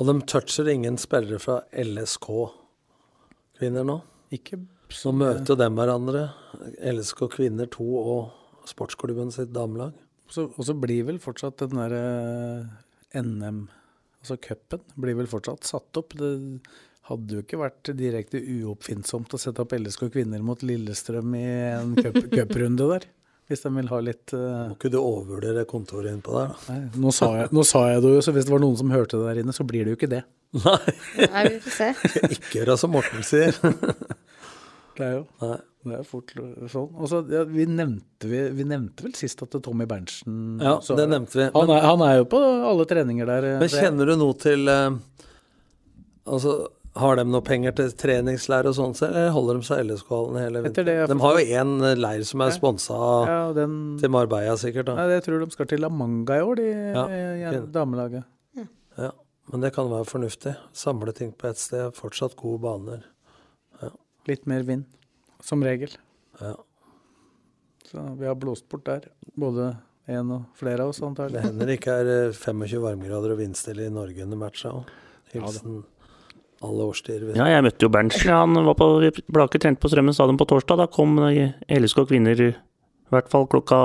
Og de toucher ingen spillere fra LSK-kvinner nå. Ikke Så møter jo dem hverandre. LSK kvinner 2 og sportsklubben sitt damelag. Så, og så blir vel fortsatt den derre NM, altså cupen, blir vel fortsatt satt opp. Det hadde jo ikke vært direkte uoppfinnsomt å sette opp LSK kvinner mot Lillestrøm i en cup- cuprunde der. Hvis de vil ha litt uh... Må ikke du overvurdere kontoret innpå der, da. Nei, nå sa, jeg, nå sa jeg det jo, så hvis det var noen som hørte det der inne, så blir det jo ikke det. Nei, Nei, vi får se. ikke gjøre som Morten sier. Det er jo Nei. det er fort sånn. Og så, ja, vi, nevnte, vi, vi nevnte vel sist at Tommy Berntsen Ja, så- det nevnte vi. Han er, han er jo på alle treninger der. eh, Men kjenner du noe til uh, Altså, har de noe penger til treningsleir og sånn, eller holder de seg LSK-hallen hele vinteren? det De har jo én leir som er sponsa ja, den, til Marbella, sikkert. da. Ja, jeg tror de skal til La Manga i år, de Ja, i, fint. damelaget. Ja, Men det kan være fornuftig. Samle ting på ett sted. Fortsatt gode baner. Litt mer vind, som regel. Ja. Så vi har blåst bort der. Både en og flere av oss, Det hender ikke er eh, 25 varmegrader og vindstille i Norge under matcha òg. Hilsen alle årstider. Ja, jeg møtte jo Berntsen. ja, Han var på Blake trente på Strømmen stadion på torsdag. Da kom LSK kvinner i hvert fall klokka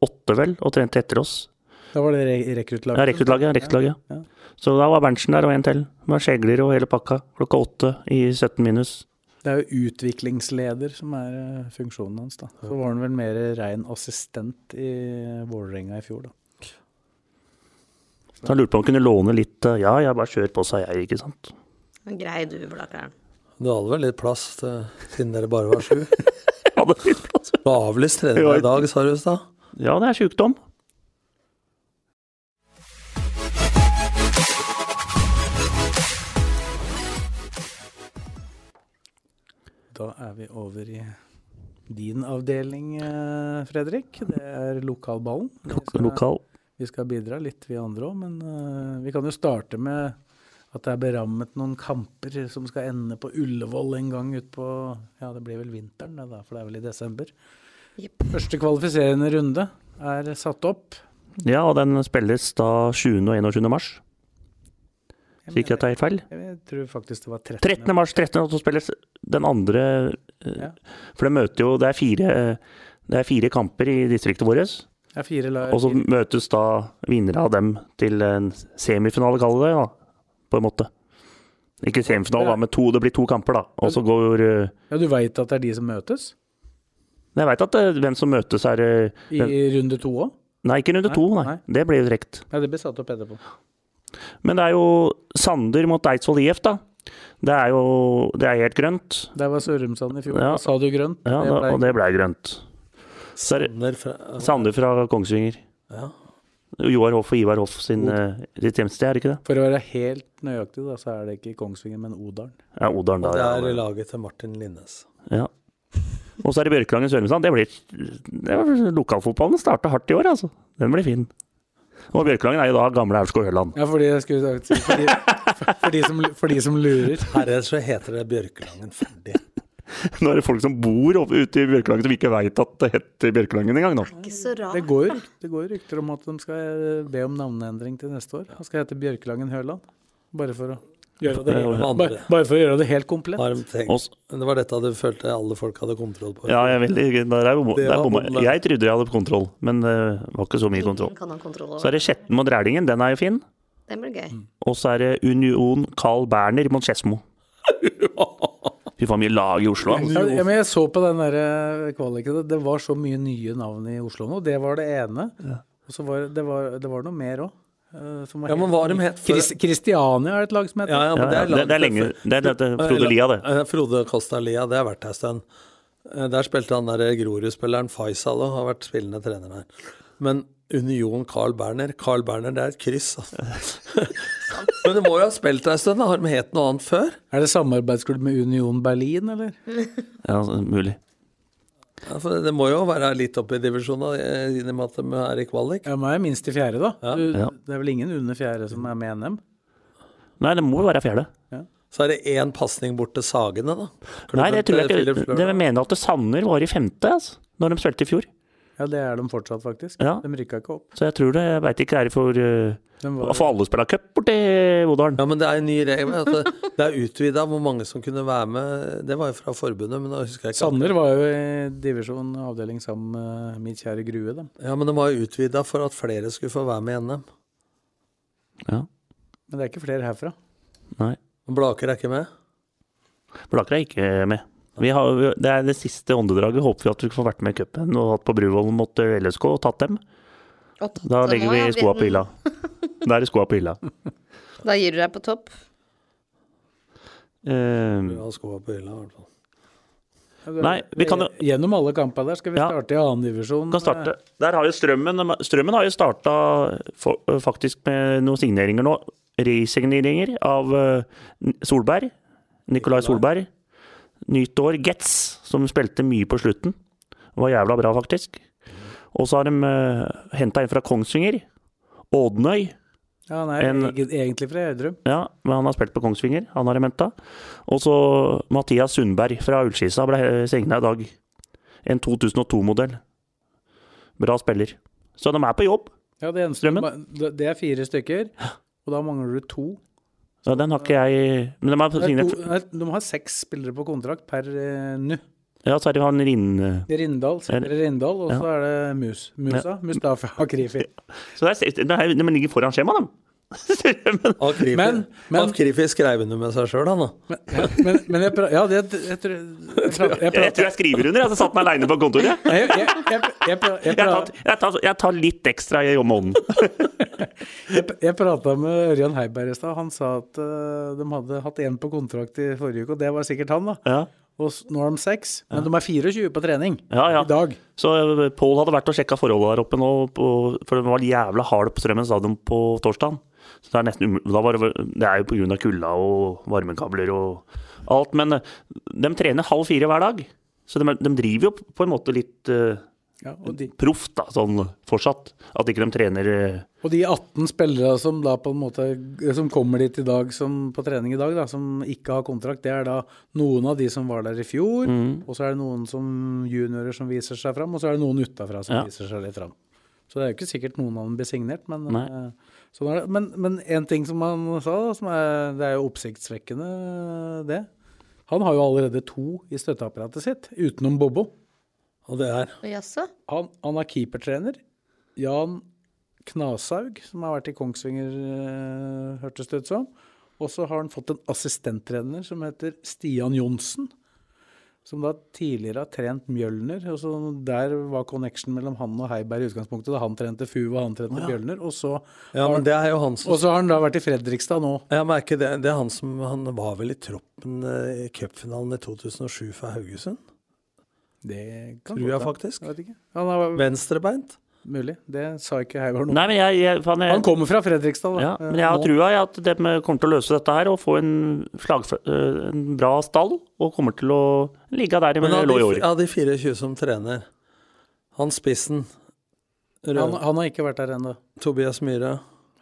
åtte, vel, og trente etter oss. Da var det re rekruttlaget. Ja, rekruttlaget. rekruttlaget. Ja. Så da var Berntsen der og en til. Med skjegler og hele pakka. Klokka åtte i 17 minus. Det er jo utviklingsleder som er eh, funksjonen hans, da. Så var han vel mer rein assistent i Vålerenga i fjor, da. Så han lurte på om han kunne låne litt. eh, Ja, jeg bare kjør på, sa jeg, ikke sant. Grei du, Blakkaren. Du hadde vel litt plass til, siden dere bare var sju? Hadde litt plass. Du har avlyst treninga i dag, sa du i stad? Ja, det er sjukdom. Da er vi over i din avdeling, eh, Fredrik. Det er lokalballen. Vi skal- Lokal. Vi skal bidra litt, vi andre òg, men eh, vi kan jo starte med at det er berammet noen kamper som skal ende på Ullevål en gang utpå Ja, det blir vel vinteren, det da, for det er vel i desember. Yep. Første kvalifiserende runde er satt opp. Ja, og den spilles da 20. og 21. mars. Så ikke det er helt feil? jeg tror faktisk det var 13. 13. mars, 13. og så spilles den andre eh, Ja. For det møter jo Det er fire, det er fire kamper i distriktet vårt. Og så møtes da vinnere av dem til en semifinale, kaller det, da, på en måte. Ikke semifinale, da, men to, det blir to kamper, da. Og så går eh, Ja, du veit at det er de som møtes? Jeg veit at eh, hvem som møtes er eh, I den- runde to òg? Nei, ikke runde Nei, to, nei. nei. Det blir jo trekt. Ja, det blir satt opp etterpå. Men det er jo Sander mot Eidsvoll IF, da. Det er jo Det er helt grønt. Der var Sørumsand i fjor. Ja. Sa du grønt. Ja, Det ble- og det blei grønt. Er Sander fra Sander fra Kongsvinger. Ja. Joar Hoff og Ivar Hoff sin, eh, sitt hjemsted, er det ikke det? For å være helt nøyaktig, da, så er det ikke Kongsvinger, men Odalen. Ja, Odalen, da. Og det er ja. laget til Martin Linnes. Ja. Og så er det Bjørkelangen Sørumsand. Det blir det var, Lokalfotballen starta hardt i år, altså. Den blir fin. Og Bjørkelangen er jo da gamle Aurskog Høland. Ja, fordi jeg skulle sagt for de, for, for, de som, for de som lurer. Herre, så heter det Bjørkelangen ferdig. Nå er det folk som bor ute i Bjørkelangen som ikke veit at det heter Bjørkelangen engang nå. Ikke så rart. Det går, det går rykter om at de skal be om navneendring til neste år. Det skal hete Bjørkelangen Høland. Bare for å gjøre det, bare, bare for å gjøre det helt komplett. Det var dette du følte alle folk hadde kontroll på? Ja, jeg, er veldig, der er, der jeg trodde jeg hadde kontroll, men det var ikke så mye kontroll Så er det Skjetten mot Rælingen, den er jo fin. Den blir gøy. Og så er det Union Carl Berner mot Skedsmo. Fy faen, mye lag i Oslo. Ja, ja, men jeg så på den der eh, kvaliken, det- det var så mye nye navn i Oslo nå. Det var det ene. Og så var det, det, var, det var noe mer òg. Ja, men hva de het før? Kristiania er et lag som heter Ja, ja, Ja, men det ja, er, det, det er lenge Det er dette Frode Lia, det. Eh, Frode Costa Lia, det har vært her en stund. Eh, Der spilte han der Grorud-spilleren Faisal og har vært spillende trener der. Men Union Carl Berner Carl Berner, det er et kryss, altså. Men det må jo ha spilt der en stund. Har de het noe annet før? Er det samarbeidsklubb med Union Berlin, eller? Ja, mulig. Ja, for det må jo være litt oppe i divisjonen, i og med at de er i kvalik. Ja, De er minst i fjerde, da. Ja. Du, Ja. Det er vel ingen under fjerde som er med i NM? Nei, det må jo være fjerde. Så er det én pasning bort til Sagene, da. Nei, det tror jeg ikke. Da. mener at Sanner var i femte, altså, når de spilte i fjor. Ja, det er de fortsatt, faktisk. Ja. De rykka ikke opp. Så jeg tror det, jeg veit ikke, er det for uh, De var, For alle spiller cup borti Odalen. Ja, men det er en ny regel. Altså, det, er utvida hvor mange som kunne være med. Det var jo fra forbundet, men da husker jeg ikke. Sanner var jo i divisjon avdeling sammen med min kjære Grue, dem. Ja, men de var jo utvida for at flere skulle få være med i NM. Ja. Men det er ikke flere herfra. Nei. Blaker er ikke med. Blaker er ikke med. Vi har, det er det siste åndedraget. Håper vi at vi får vært med i cupen og hatt på Bruvollen mot eh, LSK og tatt dem. Og tatt Da legger vi ja. skoa på hylla. Da er det skoa på hylla. Da gir du deg på topp. Eh, Ja, skoa på hylla, i hvert fall. Nei, vi kan jo- Gjennom alle kampene der skal vi Ja. starte i annendivisjon. kan starte. Der har jo Strømmen Strømmen har jo starta faktisk med noen signeringer nå. Resigneringer av eh, Solberg. Nikolai Solberg. Nytt år. Getz, som spilte mye på slutten. Var jævla bra, faktisk. Og så har de uh, henta en fra Kongsvinger. Ådnøy. Ja, han er En- egentlig fra Gjerdrum. Ja, men han har spilt på Kongsvinger. Han har de henta. Og så Mathias Sundberg fra Ullskisa ble signa i dag. En 2002-modell. Bra spiller. Så de er på jobb. Ja, det, eneste, Strømmen? det er fire stykker, og da mangler du to. Ja, den har ikke jeg Men de har to de har seks spillere på kontrakt per uh, nå. Ja, så er det han Rinn... Rindal, spiller Rindal, og så er det Mus. Musa, Mustafa Akrifi. Så det det er, de ligger foran skjemaet, de. Strømmen. Akrifi, Men- men- Akrifi skrev under med seg sjøl, han da. Men, men jeg, ja, det, jeg, tror- jeg, pra- jeg, Jeg pra- tror jeg skriver under. Jeg satt meg aleine på kontoret. jeg, jeg, jeg, jeg, jeg, Jeg tar, jeg, jeg litt ekstra i måneden. jeg, jeg prata med Ørjan Heiberg i stad. Han sa at uh, de hadde hatt én på kontrakt i forrige uke, og det var sikkert han, da. Ja. Og nå er de seks, men de er 24 på trening Ja, ja. i dag. Så eh, Pål hadde vært og sjekka forholdet der oppe nå, på, for de var jævla harde på Strømmen stadion på torsdag. Så det er nesten umulig. Da var det, det er jo pga. kulda og varmekabler og alt. Men eh, de trener halv fire hver dag. Så de, de driver jo på en måte litt uh, Ja, de, proft, da, sånn fortsatt. At ikke de trener eh, og de 18 spillere som da på en måte Som kommer dit i dag som, på trening i dag, da, som ikke har kontrakt, det er da noen av de som var der i fjor, og så er det noen som juniorer som viser seg fram, og så er det noen utafra som Ja. viser seg litt fram. Så det er jo ikke sikkert noen av dem blir signert, men Nei. Sånn er det. Men, men en ting som han sa, som er, det er jo oppsiktsvekkende, det. Han har jo allerede to i støtteapparatet sitt, utenom Bobo. Og det er Han, han er keepertrener. Jan Knasaug, som har vært i Kongsvinger, eh, hørtes det ut som. Og så har han fått en assistenttrener som heter Stian Johnsen. Som da tidligere har trent Mjølner. og så Der var connection mellom han og Heiberg i utgangspunktet. Da han trente FU og han trente Mjølner. Og så, Ja, men det er jo han som og så har han da vært i Fredrikstad nå. Ja, men er ikke det, det er han som Han var vel i troppen eh, i cupfinalen i 2007 for Haugesund? Det kan Tror jeg faktisk. Jeg vet ikke. Han er Venstrebeint? Mulig. Det sa ikke Heiberg noe jeg Han kommer fra Fredrikstad, da. Ja, men jeg har nå. trua i at de kommer til å løse dette her og få en, slagf eh, en bra stall. Og kommer til å ligge der Men med lå i de, år. av de 24 som trener, han spissen Han, han har ikke vært der ennå. Tobias Myhre.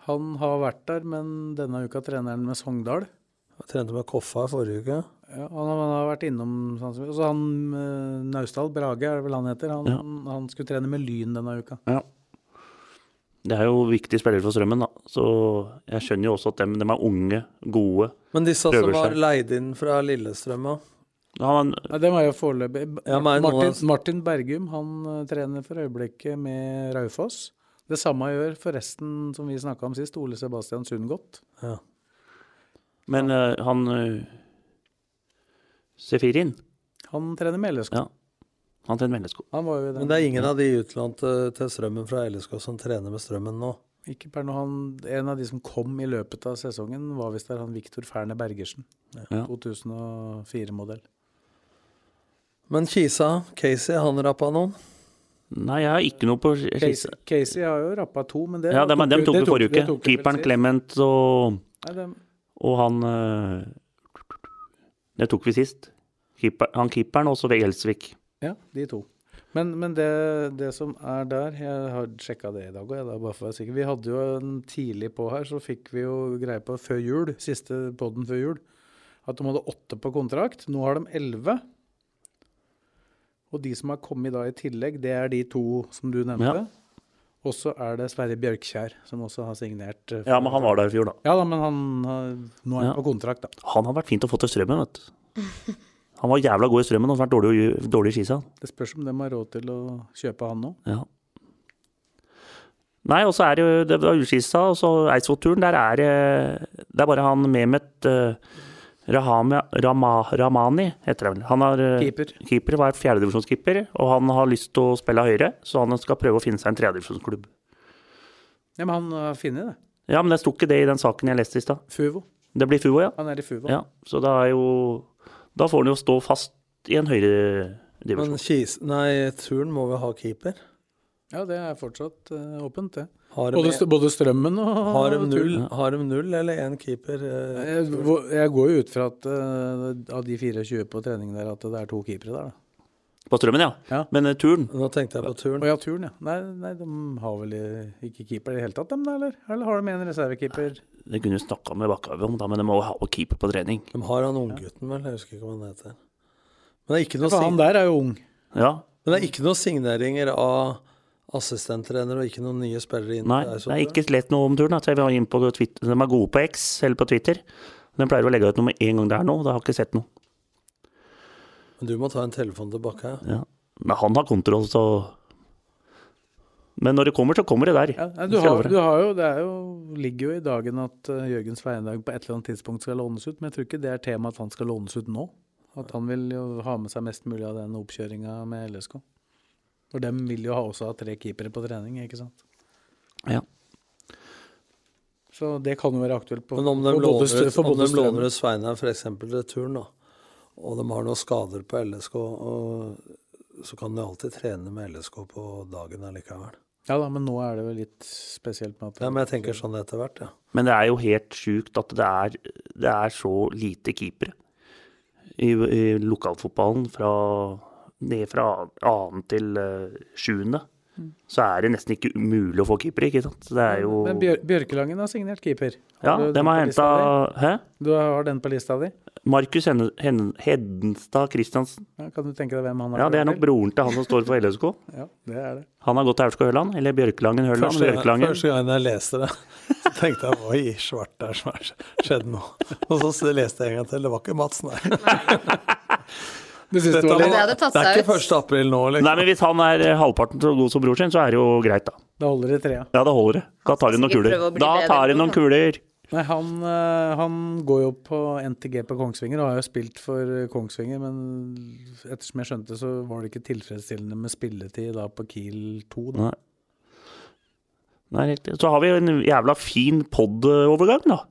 Han har vært der, men denne uka trener han med Sogndal. Jeg trente med Koffa forrige uke. Ja, han, har- han har vært innom sånn, Og så han eh, Naustdal, Brage er det vel han heter, han, Ja. han skulle trene med Lyn denne uka. Ja. Det er jo viktige spillere for Strømmen, da. Så jeg skjønner jo også at dem, dem er unge, gode. Men disse som var leid inn fra Lillestrøm, da? Han, Nei, det var jo foreløpig. Ja, Martin, Martin Bergum han eh, trener for øyeblikket med Raufoss. Det samme gjør forresten, som vi snakka om sist, Ole Sebastian Sundgodt. Ja. men eh, han uh, Sefirin, Han trener med LSK. ja. Han trener med Han var jo. Men det er ingen av de utlånte til Strømmen fra LSK som trener med Strømmen nå. Ikke per nå, han, en av de som kom i løpet av sesongen, var visst der han Viktor Ferne Bergersen. Ja. 2004-modell. Men Kisa, Casey, han rappa noen? Nei, jeg har ikke noe på Casey, Casey har jo rappa to, men det Ja, dem, dem tok det vi forrige uke. tok Keeperen. Clement og, Nei, dem- og han eh, Det tok vi sist. Keeper, han keeperen og så Gjelsvik. Ja, de to. Men, men det, det som er der Jeg har sjekka det i dag òg, bare for å være sikker. Vi hadde jo en tidlig på her, så fikk vi jo greie på før jul, siste podden før jul, at de hadde åtte på kontrakt. Nå har de elleve. Og de som har kommet da i tillegg, det er de to som du nevnte. Ja. Og så er det Sverre Bjørkskjær, som også har signert. eh, Ja, men han var der i fjor, da. Ja da, men han har, nå er han Ja. på kontrakt, da. Han har vært fint å få til Strømmen, vet du. Han var jævla god i Strømmen og har vært dårlig, dårlig i Skisa. Det spørs om de har råd til å kjøpe han nå. Ja. Nei, og så er det jo det var Ullskisa, og så Eidsvoll-turen. Der er Det er bare han Mehmet uh, Rahami, Rama, Ramani, heter det vel. Han er eh, Keeper. keeper, var fjerdedivisjonskeeper, og han har lyst til å spille høyre, så han skal prøve å finne seg en tredjedivisjonsklubb. Ja, men han har funnet det. Ja, men det sto ikke det i den saken jeg leste i stad. Fuvo. Det blir Fuvo, ja. Han er i Fuvo. ja. Så da er jo Da får han jo stå fast i en høyre divisjon. Men Kis, nei, turen må vel ha keeper? Ja, det er fortsatt uh, åpent, det. Har Både, st- både Strømmen og har de, null, har de null eller én keeper? eh, Jeg, jeg går jo ut fra at uh, av de 24 på trening der, at det er to keepere der, da. På Strømmen, ja. Ja. Men uh, turen Nå tenkte jeg på turen. Og ja, turen, ja. Nei, nei, de har vel eh, ikke keeper i det hele tatt, dem da, eller? Eller har de en reservekeeper? Det kunne du snakka med Bakkhaug om, da, men de må ha keeper på trening. De har han unggutten, vel? Jeg husker ikke hva han heter. Men det er ikke noe, ja, han der er jo ung. Ja. men det er ikke noen signeringer av assistenttrenere og ikke noen nye spillere inn Nei, det er ikke lett noe om turen. Altså, jeg var inn på Twitter. De er gode på X, eller på Twitter. De pleier å legge ut noe med en gang det er noe. Da har jeg ikke sett noe. Men du må ta en telefon tilbake. Ja. Men han har kontroll, så Men når det kommer, så kommer det der. Ja, du, har, du har jo, det er jo, ligger jo i dagen at uh, Jørgen Sveindag på et eller annet tidspunkt skal lånes ut, men jeg tror ikke det er tema at han skal lånes ut nå. At han vil jo ha med seg mest mulig av den oppkjøringa med LSK. For dem vil jo ha også ha tre keepere på trening, ikke sant. Ja. Så det kan jo være aktuelt på, Men om de låner, om de låner ut Sveinar f.eks. returen, da, og de har noen skader på LSK, og, så kan de alltid trene med LSK på dagen allikevel. Ja da, men nå er det vel litt spesielt med at Ja, men jeg tenker sånn etter hvert, ja. Men det er jo helt sjukt at det er, det er så lite keepere i, i lokalfotballen. Fra, ned fra annen til uh, sjuende. Så er det nesten ikke umulig å få keeper, ikke sant. Det er jo Men Bjør Bjørkelangen har signert keeper. Ja, du dem den har henta? Hæ? Du har den på lista di? Markus Hen Hen Hedenstad Christiansen. Ja, kan du tenke deg hvem han har? Ja, det er nok broren til han som står for LSK. Ja, det er det. Han har gått til Aurskog-Høland, eller Bjørkelangen Høland. Første, gang- Bjørkelangen. første gang jeg leste det, så tenkte jeg oi, svart er som har skjedd nå? Og så leste jeg en gang til. Det var ikke Mats, nei. Det Dette var Det hadde tatt Det er ikke ut. 1. april nå, liksom. Nei, men hvis han er eh, halvparten så god som bror sin, så er det jo greit, da. Da holder det trea. Ja, da holder det. Da tar de noen kuler. Da tar de noen kuler. Nei, han, eh, han går jo på NTG på Kongsvinger og har jo spilt for eh, Kongsvinger, men ettersom jeg skjønte, så var det ikke tilfredsstillende med spilletid da på Kiel 2. Da. Nei. Nei, riktig. Så har vi en jævla fin pod-overgang, da.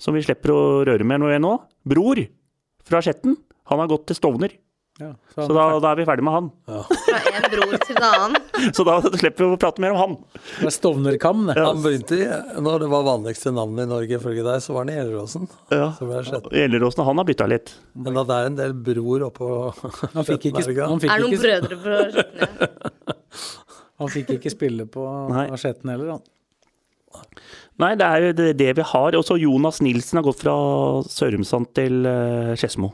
Som vi slipper å røre med noe nå. Bror fra Skjetten. Han har gått til Stovner. Ja, Så så da, da er vi ferdig med han. Fra en bror til en annen. Så da slipper vi å prate mer om han. det er Stovnerkam, det. Han begynte i, når det var vanligste navnet i Norge ifølge deg, så var han i Gjelleråsen. Ja. Gjelleråsen, han har bytta litt. Men da det er en del bror oppå Han fikk ikke, han Er fikk det noen ikke, brødre på Skjetne? Han fikk ikke spille på Nei. Skjetten heller, han. Nei, det er jo det, det vi har. Også Jonas Nilsen har gått fra Sørumsand til uh, Skedsmo.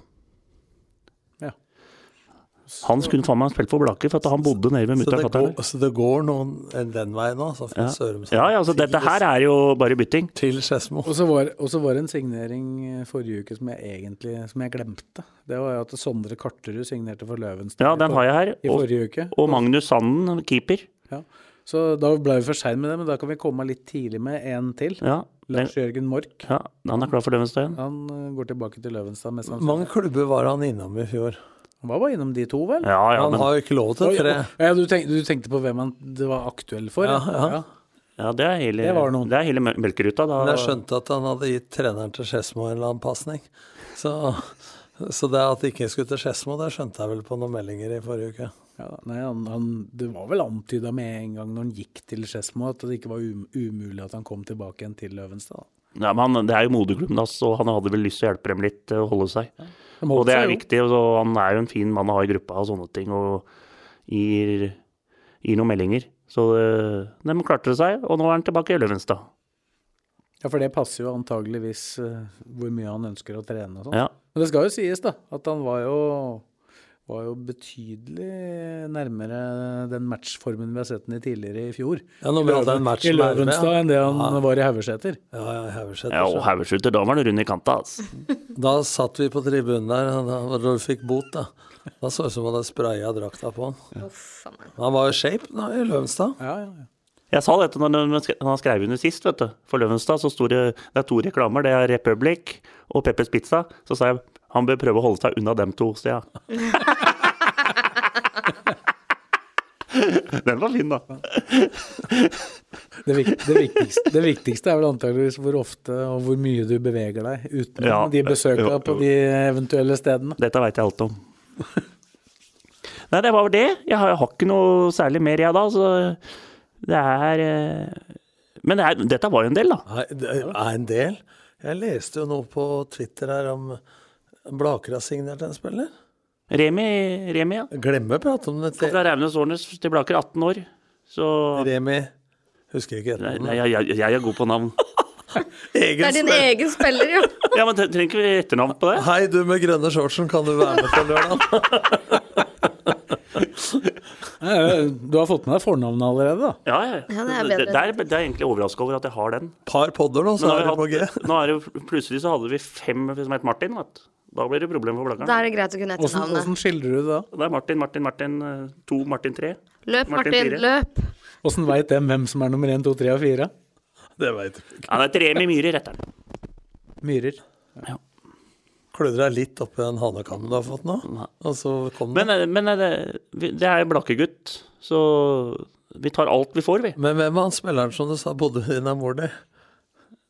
Han skulle faen meg spilt for Blaker, for at han bodde nede ved Så mutter'n og så det går noen den veien fra Ja. Ja, ja, altså dette her er jo bare bytting. til Skedsmo. Og så var, var det en signering eh, forrige uke som jeg egentlig som jeg glemte. Det var jo at Sondre Karterud signerte for Løvenstad Ja, den har jeg her. i forrige uke. og Magnus Sanden, keeper. Ja. Så da ble vi for seine med det, men da kan vi komme litt tidlig med en til. Ja, Lars Jørgen Mork. ja, han er klar for Løvenstad igjen. Han eh, går tilbake til Løvenstad. Mest Hvor mange klubber var han innom i fjor? Han var bare innom de to, vel? Ja, ja, Han men, har jo ikke lov til tre. ja, du, tenkte, du tenkte på hvem han det var aktuell for? Ja, ja. ja, det er hele, Det var noen. det er hele melkeruta. Da. Men jeg skjønte at han hadde gitt treneren til Skedsmo en eller annen pasning. Så, så det at det ikke skulle til Skedsmo, det skjønte jeg vel på noen meldinger i forrige uke. Ja, nei, han, han, det var vel antyda med en gang når han gikk til Skedsmo at det ikke var um, umulig at han kom tilbake igjen til Løvenstad. Ja, men han, det er jo moderklubben hans, og han hadde vel lyst til å hjelpe dem litt til å holde seg. Ja. Og det er viktig. Og så, han er jo en fin mann å ha i gruppa og sånne ting, og gir, gir noen meldinger. Så det de klarte det seg, og nå er han tilbake i Løvenstad. Ja, for det passer jo antageligvis eh, hvor mye han ønsker å trene og sånn. Ja. Men det skal jo sies, da, at han var jo, var jo betydelig nærmere den matchformen vi har sett den i tidligere i fjor. Ja, når vi hadde en match I Løvenstad ja. enn det han Ja. var i Haugeseter. Ja, ja, Haugeseter. Ja, og Haugeseter, da var han rund i kanta, altså. Da satt vi på tribunen der, og da du fikk bot, da. Da så det ut som han hadde spraya drakta på han. Han var i shape da, i Løvenstad. Ja, ja, ja. Jeg sa dette når når han skrev under sist, vet du. For Løvenstad så sto det Det er to reklamer. Det er Republic og Peppers Pizza. Så sa jeg han bør prøve å holde seg unna dem to steda. Den var fin, da. Det, vik det, viktigste, det viktigste er vel antageligvis hvor ofte og hvor mye du beveger deg utenom Ja. de besøka på de eventuelle stedene. Dette veit jeg alt om. Nei, det var vel det. Jeg har, jeg har ikke noe særlig mer, jeg, da. Så det er eh, Men det er, dette var jo en del, da. Nei, det er en del. Jeg leste jo noe på Twitter her om Blaker har signert en spiller. Remi, Remi ja. Jeg glemmer å prate om det. Fra Raunes Årnes til Blaker, 18 år. Så Remi Husker ikke Nei, etternavnet. nei, jeg, jeg, jeg er god på navn. Egen Det er din spiller. egen spiller, jo. Ja, men trenger ikke etternavn på det? Hei, du med grønne shortsen, kan du være med på lørdag? Du har fått med deg fornavnet allerede, da. Ja, ja. Ja, det er bedre. det, er, det er egentlig overraska over at jeg har den. Par podder nå, så er det på G. nå er det, plutselig så hadde vi fem som het Martin. Vet. Da blir det problem for Da Blakkaren. er det greit å kunne etternavnet. åssen skildrer du det da? Det er Martin, Martin, Martin. eh, To, Martin tre. Løp, Martin Martin, løp. Åssen veit dem hvem som er nummer én, to, tre og fire? Det veit du ikke. Ja, det er tre med myrer, heter den. Myrer. Klødde deg litt oppi den hanekammen du har fått nå, og så kom det. Men, men det, det er Blakkegutt, så vi tar alt vi får, vi. Men hvem var han spilleren som du sa bodde i din mor di?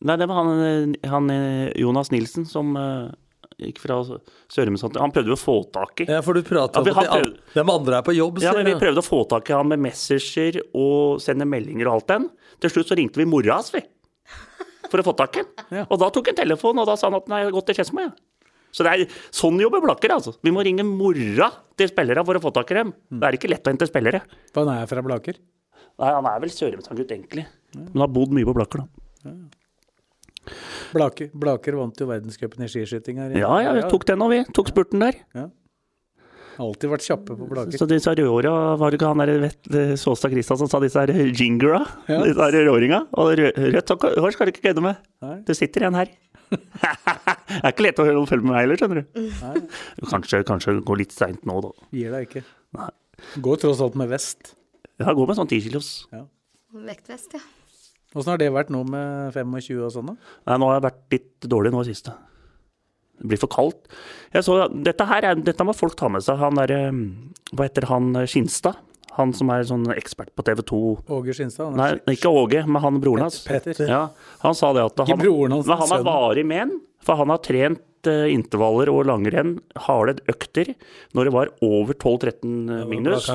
Nei, det var han, eh, han eh, Jonas Nilsen som gikk fra Sørumsand. Han prøvde jo å få tak i Ja, for du prater Ja, om at har de, de andre er på jobb, Ja, men Vi prøvde å få tak i han med messenger og sende meldinger og alt den. Til slutt så ringte vi mora hans, vi. For å få tak i han. Ja. Og da tok han telefonen, og da sa han at nei, jeg har gått til Skedsmo, jeg. Så det er sånn jobber Blakker, altså. Vi må ringe mora til spillere for å få tak i dem. Det er ikke lett å hente spillere. For han er fra Blaker. Nei, han er vel Sørumsand-gutt, egentlig. Men har bodd mye på Blakker, da. Blaker, Blaker vant jo verdenscupen i skiskyting her. Ja, ja, vi tok den og vi. Tok spurten der. Alltid vært kjappe på Blaker. Så disse rødåra, var det ikke han der vet, Såstad Christian som sa disse her jingera? Ja. Disse her rødåringa? Og rødt hår skal du ikke kødde med. Nei. Du sitter igjen her. det er ikke lett å følge med meg heller, skjønner du. Kanskje, kanskje går litt seint nå, da. Gir deg ikke. Nei. Går tross alt med vest. Ja, gå med sånn 10 kilos. Vektvest, ja. Åssen har det vært nå med 25 og sånn, da? Nei, nå har jeg vært litt dårlig nå i siste. Det blir for kaldt. Jeg så, dette her er, dette må folk ta med seg. Han er, Hva heter han eh, Skinstad? Han som er sånn ekspert på TV 2. Åge Skinstad? Nei, ikke Åge, men han broren hans. Petter. Ja, han sa det at han, broren hans, men han er varig med en, for han har trent eh, intervaller og langrenn, harde økter, når det var over 12-13 minus.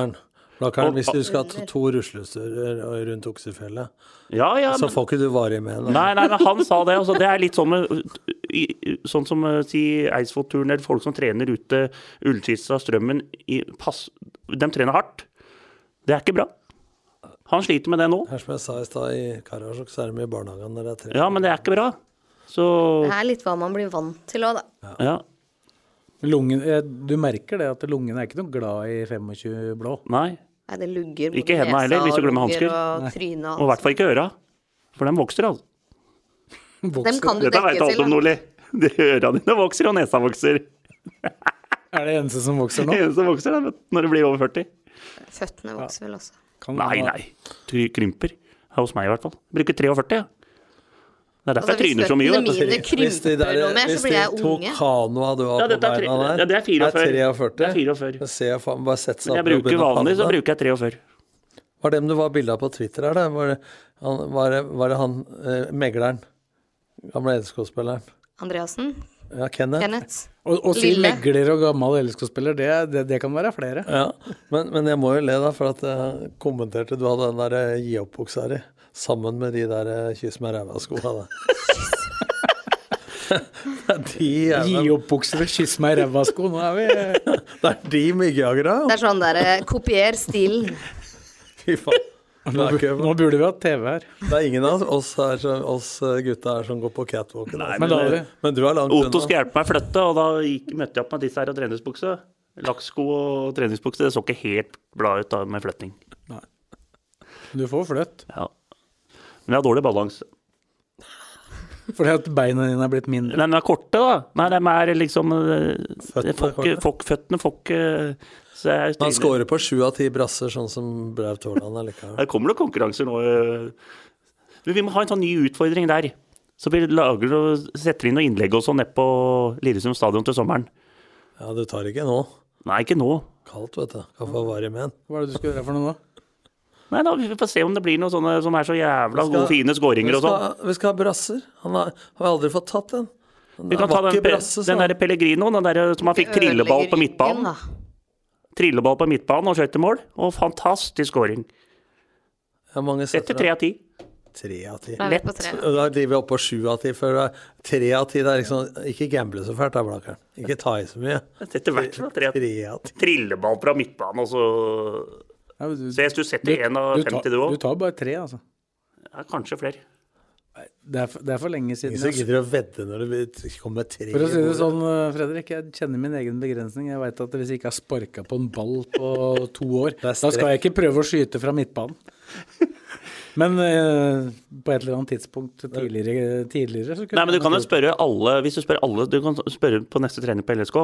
Blakkaren. kan, Og- hvis du skal ha to rusleturer rundt Oksefjellet, Ja, ja, så men, får ikke du varig med den. nei, nei, men han sa det. Altså, det er litt sånn med Sånn som eh, si Eidsvollturen eller folk som trener ute Ullkista, Strømmen i pass, De trener hardt. Det er ikke bra. Han sliter med det nå. Her som jeg sa i stad, i Karasjok så er de i barnehagen når det er tre. Ja, men det er ikke bra. Så Det er litt hva man blir vant til òg, da. ja. Lungen, eh, du merker det at lungene er ikke noe glad i 25 blå. Nei. Nei, det lugger Ikke hendene heller, hvis du glemmer hansker. Og trynet Og i hvert fall ikke øra. For de vokser, altså. Dem kan du Dette dekke til. om. Nordli. Det- Øra dine vokser, og nesa vokser. Er det eneste som vokser nå? Det eneste som vokser, da, når du blir over 40. Føttene vokser vel også. Kan Nei, nei. Krymper. Hos meg, i hvert fall. Bruker 43, ja. Det er derfor Altså, jeg tryner så mye. hvis vet du. Hvis de der- mer, hvis de to kanoa du har Ja, på beina der, ja, det er 44. er 43. Det er 44. Det ser jeg faen bare sette seg Men jeg opp og bruker begynne å vanlig, så bruker jeg 43. Var det dem du var bilde av på Twitter her, da? Var det han, var det, var det han eh, megleren? Gamle LSK-spilleren? Andreassen, Ja, Kenneth? Kenneth. Å og si megler og gammel LSK-spiller, det, det, det kan være flere. Ja, men, men jeg må jo le, da, for at jeg kommenterte du hadde den der eh, gi opp-buksa di sammen med de der eh, kyss med ræva-skoa. de er, Gi opp bukser og kyss meg i ræva-sko. Nå er vi Det er de myggjagere, Det er sånn derre kopier stilen. Fy faen. Ikke, Nå burde vi hatt TV her. det er ingen av oss, her, som- oss eh, gutta her som går på catwalken. Nei, Men da har vi Men du er langt Otto skal hjelpe meg å flytte, og da gikk, møtte jeg opp med disse her og treningsbukse. Lakksko og treningsbukse. Det så ikke helt bra ut da med flytting. Nei. Du får flytt. Ja. Men jeg har dårlig balanse. Fordi at beina dine er blitt mindre. Nei, De er korte, da. Nei, de er liksom eh, Føttene får ikke- Han scorer på sju av ti brasser, sånn som Braut Haaland allikevel. Det kommer det konkurranser nå. eh. Men vi må ha en sånn ny utfordring der. Så vi lager og setter inn noe innlegg og sånn nede på Lillesund stadion til sommeren. Ja, du tar ikke nå. Nei, ikke nå. Kaldt, vet du. Kan få varm igjen. Hva er det du skal gjøre for noe nå? Nei, da, Vi får se om det blir noen sånne som er så jævla skal- gode, fine skåringer og sånn. vi skal ha brasser. Han har, har aldri fått tatt den. Den Vi kan ta den, brasse, den derre Pellegrino, den der som han fikk trilleball på midtbanen. Trilleball på midtbanen og skjøt mål. Og fantastisk skåring. Etter tre av ti. Tre av ti. Da er vi på tre. Og Da driver vi opp på sju av ti. Tre av ti. Det er liksom Ikke gamble så fælt, da, Blakkaren. Ikke ta i så mye. Etter hvert fra tre av ti. Trilleball fra midtbanen, og så Ja, du, Så hvis du setter én av du, 50 du du tar bare tre, altså. ja, kanskje flere. Det er, for- det er for lenge siden. Ingen gidder å vedde når det kommer tre. For å si det sånn, eh, Fredrik, jeg kjenner min egen begrensning. Jeg veit at hvis jeg ikke har sparka på en ball på to år, da skal jeg ikke prøve å skyte fra midtbanen. Men eh, på et eller annet tidspunkt tidligere, tidligere så kunne Nei, men du kan jo spørre alle Hvis du spør alle Du kan spørre på neste trening på LSK.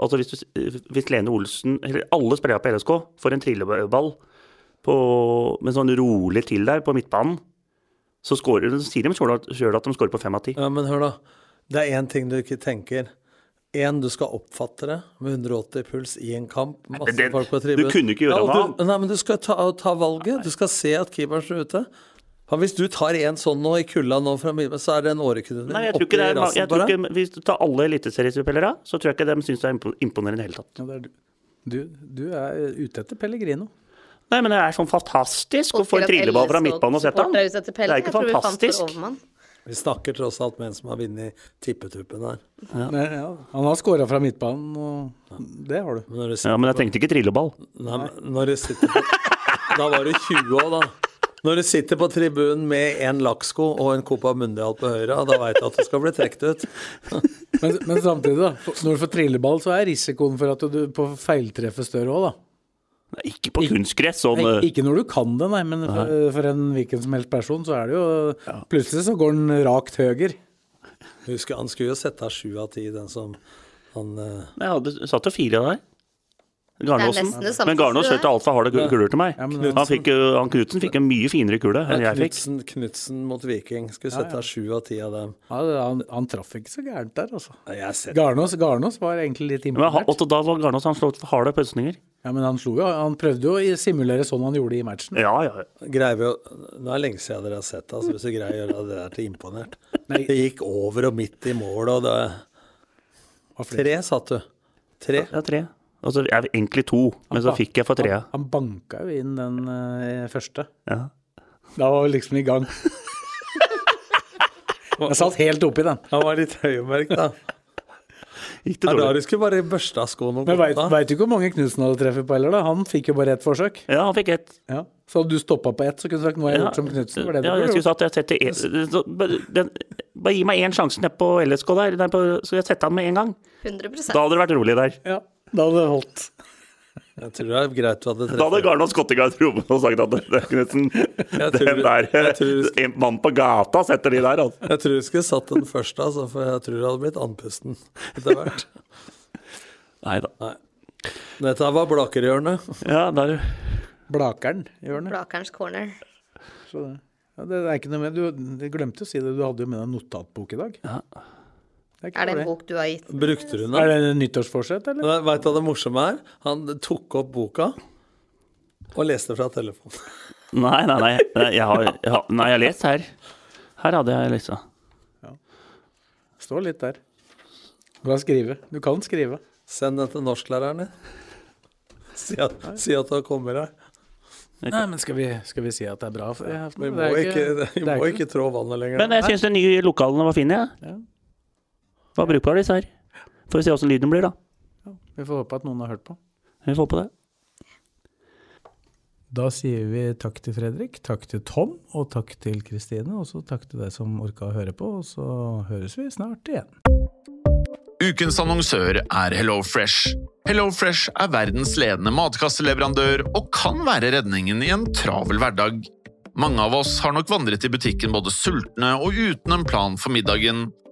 Altså hvis, du, hvis Lene Olsen Eller alle spillere på LSK får en trilleball på, med sånn rolig til der på midtbanen, så, scorer, så sier de sjøl at, at de scorer på fem av ti. Ja, men hør, da. Det er én ting du ikke tenker. Én, du skal oppfatte det med 180 puls i en kamp. Masse det- folk på du kunne ikke gjøre ja, du, Nei, men du skal ta, ta valget. Du skal se at keeperen står ute. Ja, hvis du tar en sånn nå i kulda nå fra så er det en årekunde. Nei, jeg tror ikke det er, jeg tror ikke, Hvis du tar alle eliteseriespillere, så tror jeg ikke de syns det er imponerende i det hele tatt. Ja, det er du. Du, du er ute etter Pellegrino. Nei, men det er sånn fantastisk å få en trilleball fra midtbanen og sette den. Det er ikke fantastisk. Vi snakker tross alt med en som har vunnet tippetuppen her. Nei, ja, han har skåra fra midtbanen, og det har du. Men når du Ja, men jeg tenkte ikke trilleball. nei, men når du sitter på, Da var du 20 år, da. Når du sitter på tribunen med en lakksko og en Copa Mundial på høyre, da veit du at du skal bli trukket ut. Men, men samtidig, da. Når du får trilleball, så er risikoen for at du på feiltreffet større òg, da. Nei, Ikke på kunstgress. Sånn, Nei, eh, ikke når du kan det, nei, men for, for en hvilken som helst person, så er det jo Plutselig så går den rakt høyre. Husker, han skulle jo sette av sju av ti, den som han Nei, Jeg hadde, satt jo fire der. Samme Men Garnås skjøt altfor harde ku- kuler til meg. Han, fikk, han Knutsen fikk en mye finere kule enn jeg fikk. Knutsen, Knutsen mot Viking. Skulle sette av sju av ti av dem. Ja, han, han traff ikke så gærent der, altså. Sett Garnås, Garnås var egentlig litt imponert. og da var Garnås han slått for harde pøsninger. Ja, men han slo jo, han prøvde jo å simulere sånn han gjorde i matchen. Ja, ja. greier vi å det er lenge siden dere har sett det, altså, hvis du greier å gjøre det der til imponert. Nei. Det gikk over og midt i mål, og det Tre, satt du. Tre. ja tre. Altså, jeg, egentlig to, men så fikk jeg for trea. Han banka jo inn den uh, første. Ja. Da var vi liksom i gang. Jeg satt helt oppi den. Han var litt høymerk, da. Gikk Det dårlig? er da dårlig? du skulle bare børsta skoene og Men veit du ikke hvor mange Knutsen hadde treffet på heller, da? Han fikk jo bare ett forsøk. Ja, han fikk ett. Ja. Så hadde du stoppa på ett, så kunne du sagt 'nå har jeg Ja, gjort som Knutsen'. Var det ja, du jeg skulle sagt jeg setter en, så- bare- den, bare gi meg én sjanse nede på LSK der, der på, så jeg setter han med en gang. 100% Da hadde det vært rolig der. Ja, da hadde det holdt. Jeg tror det er greit du hadde Da hadde Garnås gått i garderoben og sagt at det- Knutsen, den der En mann på gata setter de der, altså. Jeg tror du skulle satt den først, altså, for jeg tror det hadde blitt andpusten etter hvert. Nei da. Dette var Blakerhjørnet. Ja, der Blakeren i hjørnet. Blakerens corner. Så det. Ja, det er ikke noe med, du, du glemte å si det, du hadde jo med deg notatbok i dag. Ja. Det er, Er det en bok du har gitt? Brukte du den? Er det en nyttårsforsett, eller? Veit du hva det morsomme er? Han tok opp boka og leste fra telefonen. Nei, nei, nei. Jeg har, jeg har, nei, jeg har lest her. Her hadde jeg lest. ja. Står litt der. Hva skrive? Du kan skrive. Send den til norsklæreren din. Si at, si at du kommer her. Nei, men skal vi, skal vi si at det er bra? Ja, Vi må, ikke, ikke, vi må ikke trå vannet lenger. Men jeg syns de nye lokalene var fine, jeg. Ja. Var brukbare, disse her. Får vi se åssen lyden blir, da. Vi får håpe at noen har hørt på. Vi får håpe det. Da sier vi takk til Fredrik, takk til Tom, og takk til Kristine. Og så takk til deg som orka å høre på, og så høres vi snart igjen. Ukens annonsør er HelloFresh. HelloFresh er verdens ledende matkasseleverandør og kan være redningen i en travel hverdag. Mange av oss har nok vandret i butikken både sultne og uten en plan for middagen,